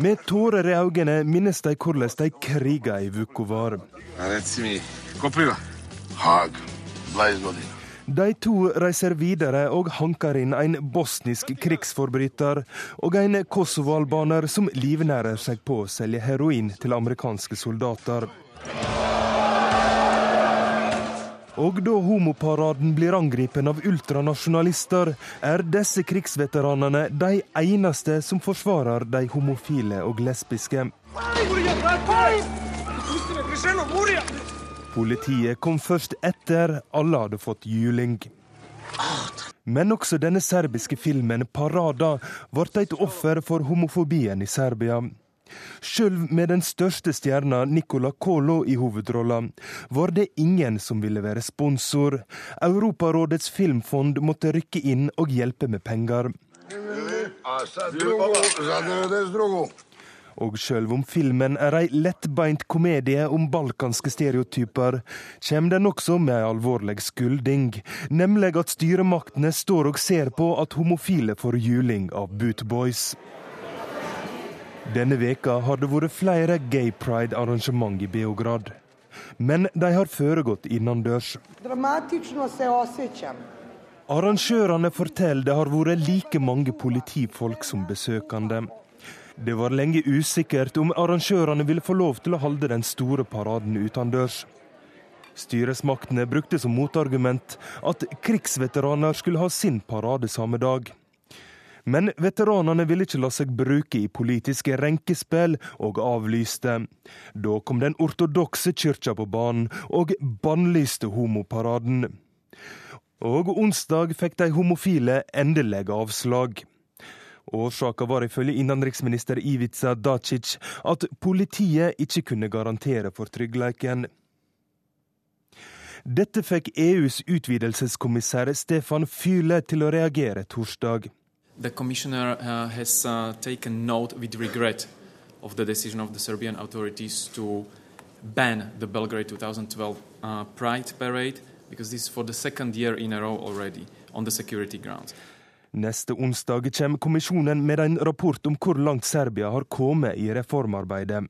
P: Med tårer i øynene minnes de hvordan de kriga i Vukovar. De to reiser videre og hanker inn en bosnisk krigsforbryter og en kosovo-albaner som livnærer seg på å selge heroin til amerikanske soldater. Og da homoparaden blir angripen av ultranasjonalister, er disse krigsveteranene de eneste som forsvarer de homofile og lesbiske. Politiet kom først etter alle hadde fått juling. Men også denne serbiske filmen 'Parada' ble et offer for homofobien i Serbia. Sjøl med den største stjerna Nicola Colo i hovedrolla, var det ingen som ville være sponsor. Europarådets filmfond måtte rykke inn og hjelpe med penger. Og sjøl om filmen er ei lettbeint komedie om balkanske stereotyper, kommer den også med ei alvorlig skulding, nemlig at styremaktene står og ser på at homofile får juling av bootboys. Denne veka har det vært flere gay pride-arrangement i Beograd. Men de har foregått innendørs. Arrangørene forteller det har vært like mange politifolk som besøkende. Det var lenge usikkert om arrangørene ville få lov til å holde den store paraden utendørs. Styresmaktene brukte som motargument at krigsveteraner skulle ha sin parade samme dag. Men veteranene ville ikke la seg bruke i politiske renkespill, og avlyste. Da kom den ortodokse kyrkja på banen og bannlyste homoparaden. Og onsdag fikk de homofile endelig avslag. Årsaka var ifølge innenriksminister Ivica Dacic at politiet ikke kunne garantere for tryggleiken. Dette fikk EUs utvidelseskommissær Stefan Fyle til å reagere torsdag.
Q: The commissioner uh, has uh, taken note with regret of the decision of the Serbian authorities to ban the Belgrade 2012 uh, Pride Parade because this is for the second year in a row already on the security grounds.
P: Neste onsdag kommer kommisjonen med en rapport om hvor langt Serbia har kommet i reformarbeidet.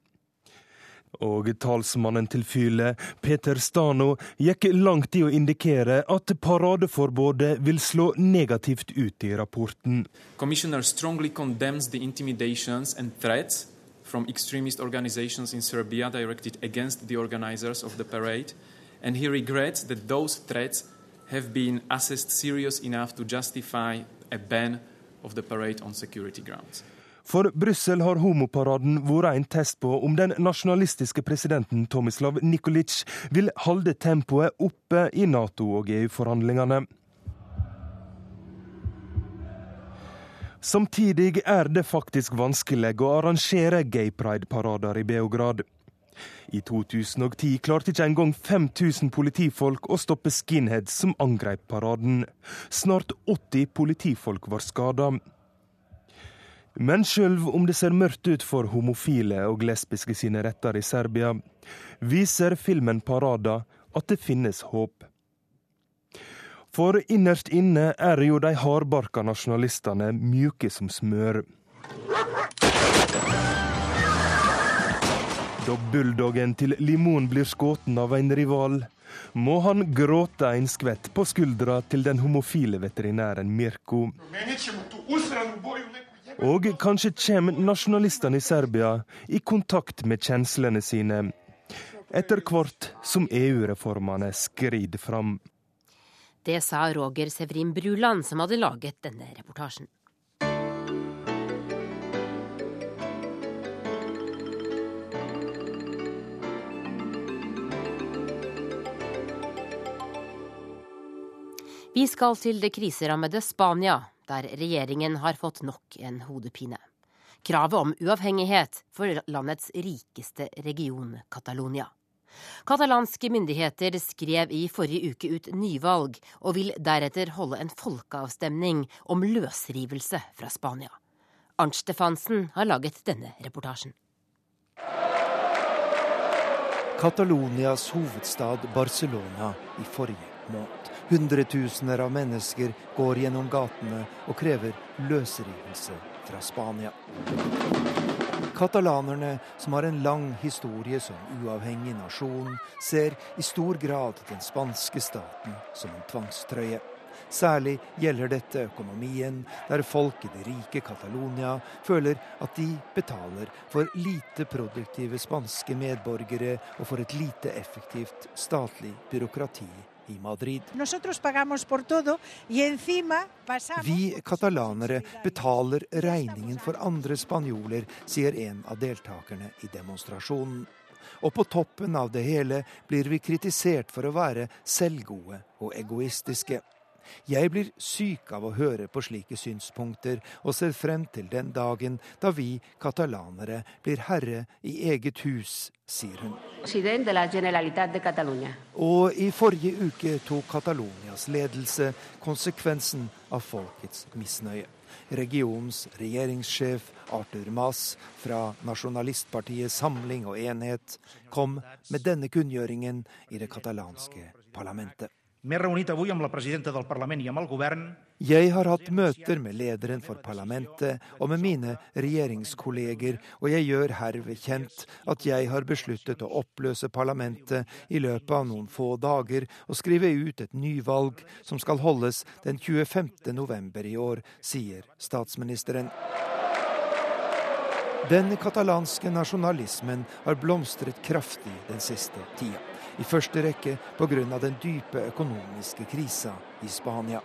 P: Og talsmannen til Fyle, Peter Stano, gikk langt i å indikere at paradeforbudet vil slå negativt ut i rapporten.
Q: Commissioner strongly condemns the intimidations and threats from extremist organizations Serbia directed against the organizers of the parade, and he regrets that those threats have been assessed serious enough to
P: For Brussel har homoparaden vært en test på om den nasjonalistiske presidenten Tomislav Nikolic vil holde tempoet oppe i Nato- og EU-forhandlingene. Samtidig er det faktisk vanskelig å arrangere gay pride-parader i Beograd. I 2010 klarte ikke engang 5000 politifolk å stoppe skinheads som angrep paraden. Snart 80 politifolk var skada. Men sjøl om det ser mørkt ut for homofile og lesbiske sine retter i Serbia, viser filmen 'Parada' at det finnes håp. For innerst inne er jo de hardbarka nasjonalistene mjuke som smør. Da bulldoggen til Limon blir skutt av en rival, må han gråte en skvett på skuldra til den homofile veterinæren Mirko. Og kanskje kommer nasjonalistene i Serbia i kontakt med kjenslene sine, etter hvert som EU-reformene skrider fram.
B: Det sa Roger Severin Bruland, som hadde laget denne reportasjen. Vi skal til det kriserammede Spania, der regjeringen har fått nok en hodepine. Kravet om uavhengighet for landets rikeste region, Catalonia. Katalanske myndigheter skrev i forrige uke ut nyvalg, og vil deretter holde en folkeavstemning om løsrivelse fra Spania. Arnt Stefansen har laget denne reportasjen.
R: Catalonias hovedstad Barcelona i forrige måned. Hundretusener av mennesker går gjennom gatene og krever løsrivelse fra Spania. Katalanerne, som har en lang historie som uavhengig nasjon, ser i stor grad den spanske staten som en tvangstrøye. Særlig gjelder dette økonomien, der folk i det rike Catalonia føler at de betaler for lite produktive spanske medborgere og for et lite effektivt statlig byråkrati i Madrid. Vi katalanere betaler regningen for andre spanjoler, sier en av deltakerne i demonstrasjonen. Og på toppen av det hele blir vi kritisert for å være selvgode og egoistiske. Jeg blir syk av å høre på slike synspunkter, og ser frem til den dagen da vi katalanere blir herre i eget hus, sier hun. Og i forrige uke tok Catalonias ledelse konsekvensen av folkets misnøye. Regionens regjeringssjef Arthur Mas fra nasjonalistpartiet Samling og Enhet kom med denne kunngjøringen i det katalanske parlamentet. Jeg har hatt møter med lederen for parlamentet og med mine regjeringskolleger, og jeg gjør herved kjent at jeg har besluttet å oppløse parlamentet i løpet av noen få dager og skrive ut et nyvalg som skal holdes den 25. november i år, sier statsministeren. Den katalanske nasjonalismen har blomstret kraftig den siste tida i første rekke pga. den dype økonomiske krisa i Spania.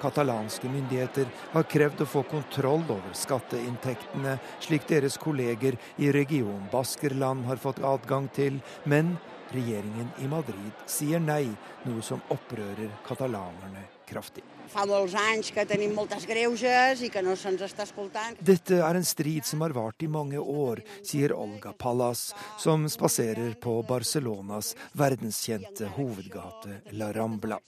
R: Katalanske myndigheter har krevd å få kontroll over skatteinntektene, slik deres kolleger i region Baskerland har fått adgang til, men regjeringen i Madrid sier nei, noe som opprører katalanerne kraftig. Fa molts anys que tenim moltes greuges i que no se'ns està escoltant. Dette er en strid som har vart i mange år, sier Olga Pallas, som spaserer på Barcelonas verdenskjente hovedgate La Rambla.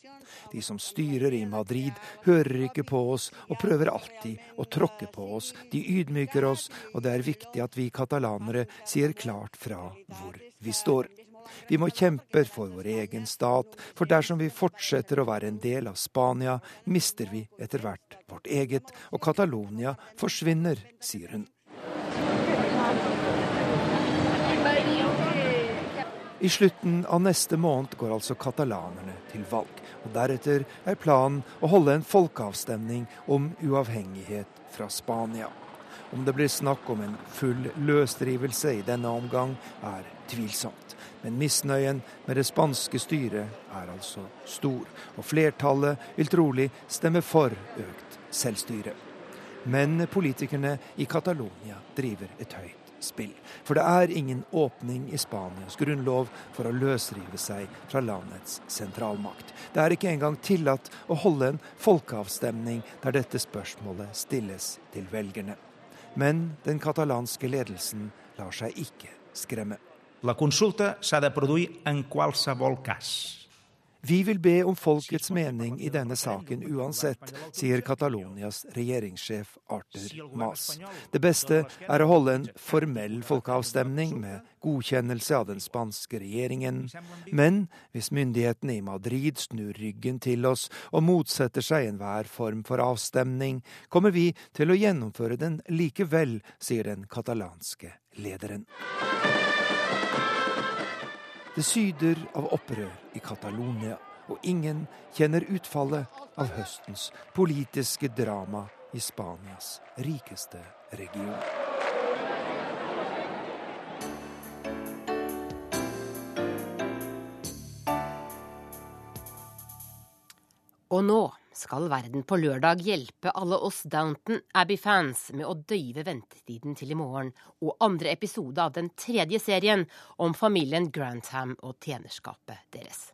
R: De som styrer i Madrid, hører ikke på oss og prøver alltid å tråkke på oss. De ydmyker oss, og det er viktig at vi katalanere sier klart fra hvor vi står. Vi må kjempe for vår egen stat, for dersom vi fortsetter å være en del av Spania, mister vi etter hvert vårt eget, og Catalonia forsvinner, sier hun. I slutten av neste måned går altså katalanerne til valg. og Deretter er planen å holde en folkeavstemning om uavhengighet fra Spania. Om det blir snakk om en full løsrivelse i denne omgang, er tvilsomt. Men misnøyen med det spanske styret er altså stor, og flertallet vil trolig stemme for økt selvstyre. Men politikerne i Catalonia driver et høyt spill. For det er ingen åpning i Spanias grunnlov for å løsrive seg fra landets sentralmakt. Det er ikke engang tillatt å holde en folkeavstemning der dette spørsmålet stilles til velgerne. Men den katalanske ledelsen lar seg ikke skremme.
S: La consulta s'ha de produir en qualsevol cas.
R: Vi vil be om folkets mening i denne saken uansett, sier Catalonias regjeringssjef Arthur Mas. Det beste er å holde en formell folkeavstemning med godkjennelse av den spanske regjeringen. Men hvis myndighetene i Madrid snur ryggen til oss og motsetter seg enhver form for avstemning, kommer vi til å gjennomføre den likevel, sier den katalanske lederen. Det syder av opprør i Catalonia, og ingen kjenner utfallet av høstens politiske drama i Spanias rikeste region.
B: Og nå skal Verden på lørdag hjelpe alle oss Downton Abbey-fans med å døyve ventetiden til i morgen og andre episode av den tredje serien om familien Grantham og tjenerskapet deres.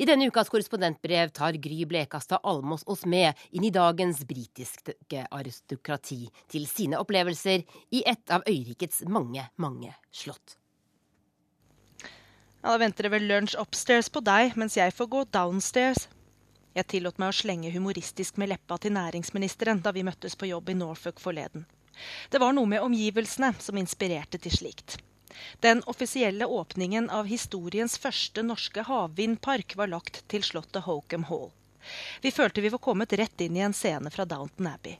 B: I denne ukas korrespondentbrev tar Gry Blekastad Almås oss med inn i dagens britiske aristokrati til sine opplevelser i et av øyrikets mange, mange slott.
L: Ja, Da venter det vel lunsj upstairs på deg, mens jeg får gå downstairs. Jeg tillot meg å slenge humoristisk med leppa til næringsministeren da vi møttes på jobb i Norfolk forleden. Det var noe med omgivelsene som inspirerte til slikt. Den offisielle åpningen av historiens første norske havvindpark var lagt til slottet Hokum Hall. Vi følte vi var kommet rett inn i en scene fra Downton Abbey.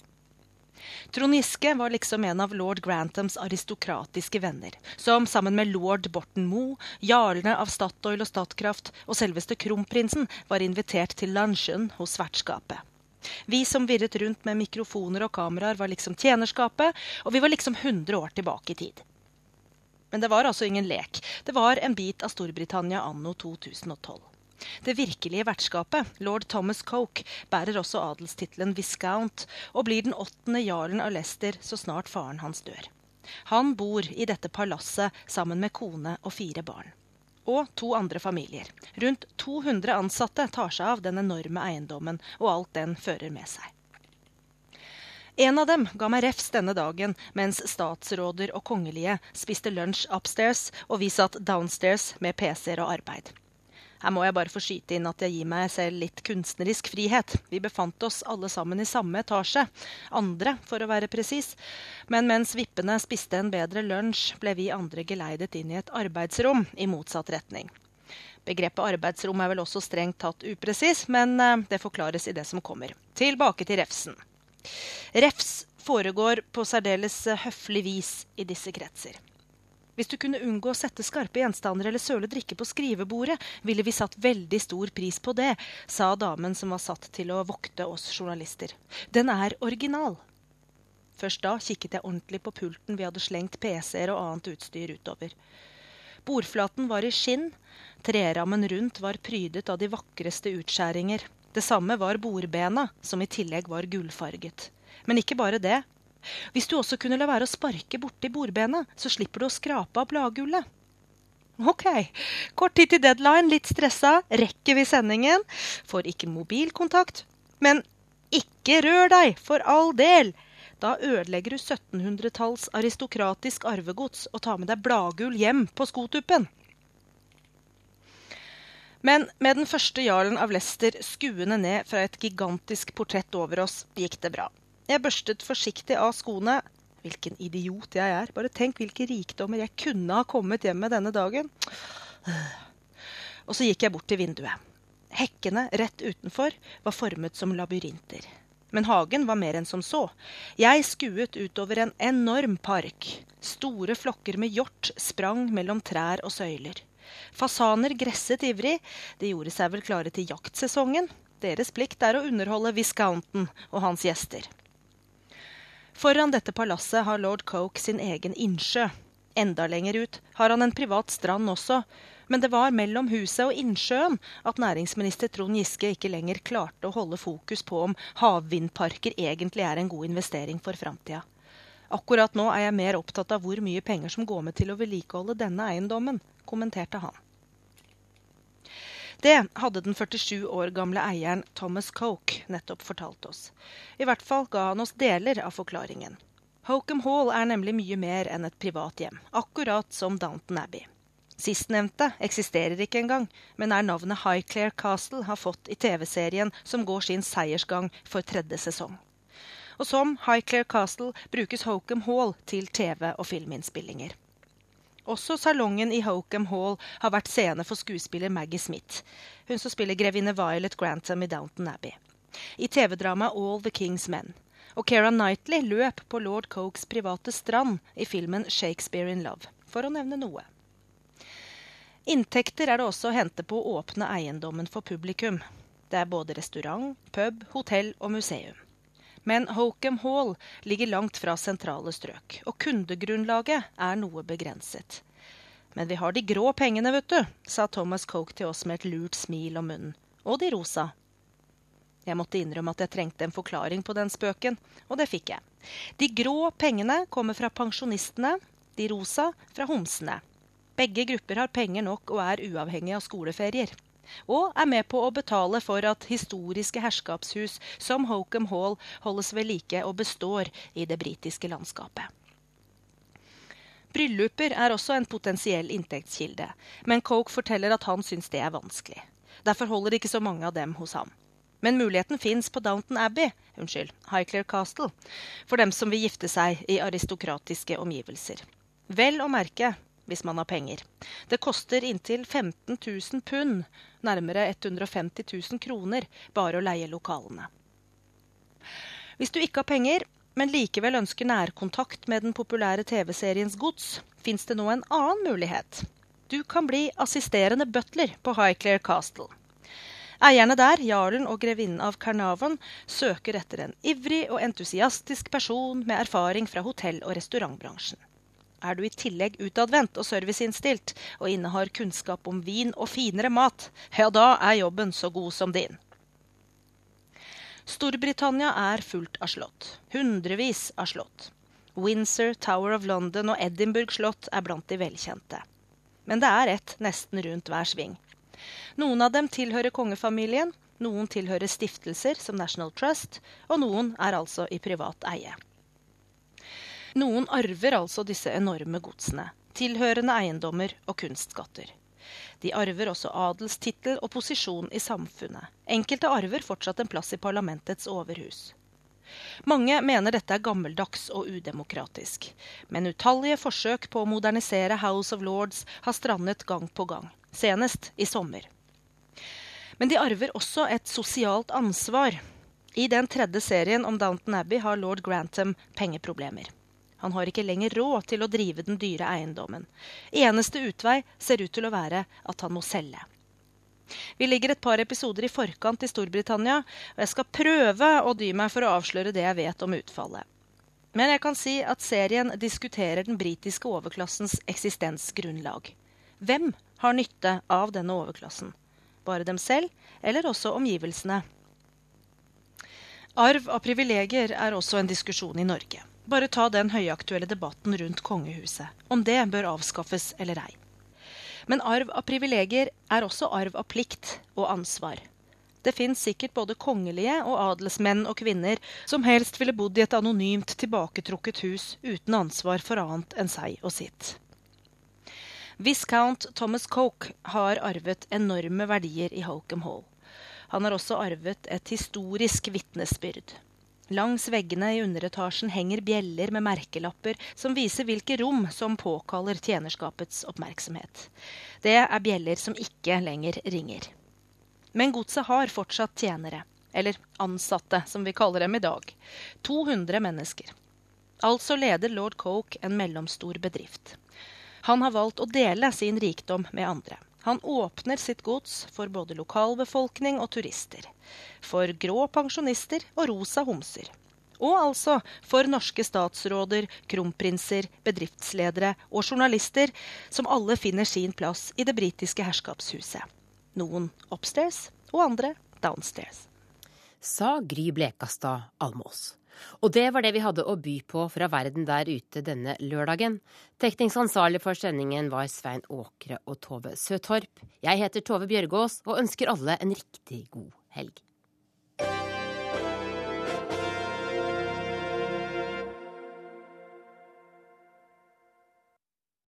L: Trond Giske var liksom en av lord Granthams aristokratiske venner, som sammen med lord Borten Moe, jarlene av Statoil og Statkraft og selveste kronprinsen var invitert til lunsjen hos vertskapet. Vi som virret rundt med mikrofoner og kameraer, var liksom tjenerskapet, og vi var liksom 100 år tilbake i tid. Men det var altså ingen lek. Det var en bit av Storbritannia anno 2012. Det virkelige vertskapet, lord Thomas Coke, bærer også adelstittelen viscount og blir den åttende jarlen av Leicester så snart faren hans dør. Han bor i dette palasset sammen med kone og fire barn. Og to andre familier. Rundt 200 ansatte tar seg av den enorme eiendommen og alt den fører med seg. En av dem ga meg refs denne dagen mens statsråder og kongelige spiste lunsj upstairs og vi satt downstairs med PC-er og arbeid. Her må jeg bare få skyte inn at jeg gir meg selv litt kunstnerisk frihet. Vi befant oss alle sammen i samme etasje. Andre, for å være presis. Men mens vippene spiste en bedre lunsj, ble vi andre geleidet inn i et arbeidsrom i motsatt retning. Begrepet arbeidsrom er vel også strengt tatt upresis, men eh, det forklares i det som kommer. Tilbake til refsen. Refs foregår på særdeles høflig vis i disse kretser. Hvis du kunne unngå å sette skarpe gjenstander eller søle drikke på skrivebordet, ville vi satt veldig stor pris på det, sa damen som var satt til å vokte oss journalister. Den er original. Først da kikket jeg ordentlig på pulten vi hadde slengt PC-er og annet utstyr utover. Bordflaten var i skinn, trerammen rundt var prydet av de vakreste utskjæringer. Det samme var bordbena, som i tillegg var gullfarget. Men ikke bare det. Hvis du også kunne la være å sparke borti bordbenet, så slipper du å skrape av bladgullet. Ok, kort tid til deadline, litt stressa, rekker vi sendingen. Får ikke mobilkontakt. Men ikke rør deg, for all del! Da ødelegger du 1700-talls aristokratisk arvegods og tar med deg bladgull hjem på skotuppen. Men med den første jarlen av Lester skuende ned fra et gigantisk portrett over oss, gikk det bra. Jeg børstet forsiktig av skoene. Hvilken idiot jeg er. Bare tenk hvilke rikdommer jeg kunne ha kommet hjem med denne dagen. Og så gikk jeg bort til vinduet. Hekkene rett utenfor var formet som labyrinter. Men hagen var mer enn som så. Jeg skuet utover en enorm park. Store flokker med hjort sprang mellom trær og søyler. Fasaner gresset ivrig. De gjorde seg vel klare til jaktsesongen. Deres plikt er å underholde Viscounten og hans gjester. Foran dette palasset har lord Coke sin egen innsjø. Enda lenger ut har han en privat strand også, men det var mellom huset og innsjøen at næringsminister Trond Giske ikke lenger klarte å holde fokus på om havvindparker egentlig er en god investering for framtida. Akkurat nå er jeg mer opptatt av hvor mye penger som går med til å vedlikeholde denne eiendommen, kommenterte han. Det hadde den 47 år gamle eieren Thomas Coke nettopp fortalt oss. I hvert fall ga han oss deler av forklaringen. Hokem Hall er nemlig mye mer enn et privat hjem, akkurat som Downton Abbey. Sistnevnte eksisterer ikke engang, men er navnet Highclere Castle har fått i TV-serien som går sin seiersgang for tredje sesong. Og som Highclere Castle brukes Hokem Hall til TV- og filminnspillinger. Også salongen i Hokem Hall har vært scene for skuespiller Maggie Smith, hun som spiller grevinne Violet Grantham i Downton Abbey. I TV-dramaet All the King's Men. Og Keira Knightley løp på lord Cokes private strand i filmen Shakespeare in Love, for å nevne noe. Inntekter er det også å hente på å åpne eiendommen for publikum. Det er både restaurant, pub, hotell og museum. Men Hokem Hall ligger langt fra sentrale strøk, og kundegrunnlaget er noe begrenset. Men vi har de grå pengene, vet du, sa Thomas Coke til oss med et lurt smil om munnen. Og de rosa. Jeg måtte innrømme at jeg trengte en forklaring på den spøken, og det fikk jeg. De grå pengene kommer fra pensjonistene, de rosa fra homsene. Begge grupper har penger nok og er uavhengige av skoleferier og er med på å betale for at historiske herskapshus som Hokem Hall holdes ved like og består i det britiske landskapet. Brylluper er også en potensiell inntektskilde, men Coke forteller at han syns det er vanskelig. Derfor holder ikke så mange av dem hos ham. Men muligheten fins på Downton Abbey, unnskyld, Highclere Castle, for dem som vil gifte seg i aristokratiske omgivelser. Vel å merke hvis man har penger. Det koster inntil 15 000 pund, nærmere 150 000 kroner, bare å leie lokalene. Hvis du ikke har penger, men likevel ønsker nærkontakt med den populære TV-seriens gods, fins det nå en annen mulighet. Du kan bli assisterende butler på Highclere Castle. Eierne der, jarlen og grevinnen av Carnarvon, søker etter en ivrig og entusiastisk person med erfaring fra hotell- og restaurantbransjen. Er du i tillegg utadvendt og serviceinnstilt og innehar kunnskap om vin og finere mat, ja, da er jobben så god som din. Storbritannia er fullt av slott. Hundrevis av slott. Windsor, Tower of London og Edinburgh slott er blant de velkjente. Men det er ett nesten rundt hver sving. Noen av dem tilhører kongefamilien, noen tilhører stiftelser som National Trust, og noen er altså i privat eie. Noen arver altså disse enorme godsene, tilhørende eiendommer og kunstskatter. De arver også adelstittel og posisjon i samfunnet. Enkelte arver fortsatt en plass i parlamentets overhus. Mange mener dette er gammeldags og udemokratisk, men utallige forsøk på å modernisere House of Lords har strandet gang på gang, senest i sommer. Men de arver også et sosialt ansvar. I den tredje serien om Downton Abbey har lord Grantham pengeproblemer. Han har ikke lenger råd til å drive den dyre eiendommen. Eneste utvei ser ut til å være at han må selge. Vi ligger et par episoder i forkant i Storbritannia, og jeg skal prøve å dy meg for å avsløre det jeg vet om utfallet. Men jeg kan si at serien diskuterer den britiske overklassens eksistensgrunnlag. Hvem har nytte av denne overklassen? Bare dem selv, eller også omgivelsene? Arv av privilegier er også en diskusjon i Norge. Bare ta den høyaktuelle debatten rundt kongehuset. Om det bør avskaffes eller ei. Men arv av privilegier er også arv av plikt og ansvar. Det fins sikkert både kongelige og adelsmenn og -kvinner som helst ville bodd i et anonymt, tilbaketrukket hus uten ansvar for annet enn seg og sitt. Viscount Thomas Coke har arvet enorme verdier i Holcombe Hall. Han har også arvet et historisk vitnesbyrd. Langs veggene i underetasjen henger bjeller med merkelapper som viser hvilke rom som påkaller tjenerskapets oppmerksomhet. Det er bjeller som ikke lenger ringer. Men godset har fortsatt tjenere. Eller ansatte, som vi kaller dem i dag. 200 mennesker. Altså leder lord Coke en mellomstor bedrift. Han har valgt å dele sin rikdom med andre. Han åpner sitt gods for både lokalbefolkning og turister. For grå pensjonister og rosa homser. Og altså for norske statsråder, kronprinser, bedriftsledere og journalister, som alle finner sin plass i det britiske herskapshuset. Noen upstairs og andre downstairs.
B: Sa Gry Blekastad Almås. Og det var det vi hadde å by på fra verden der ute denne lørdagen. Teknisk ansvarlig for sendingen var Svein Åkre og Tove Søtorp. Jeg heter Tove Bjørgaas og ønsker alle en riktig god helg.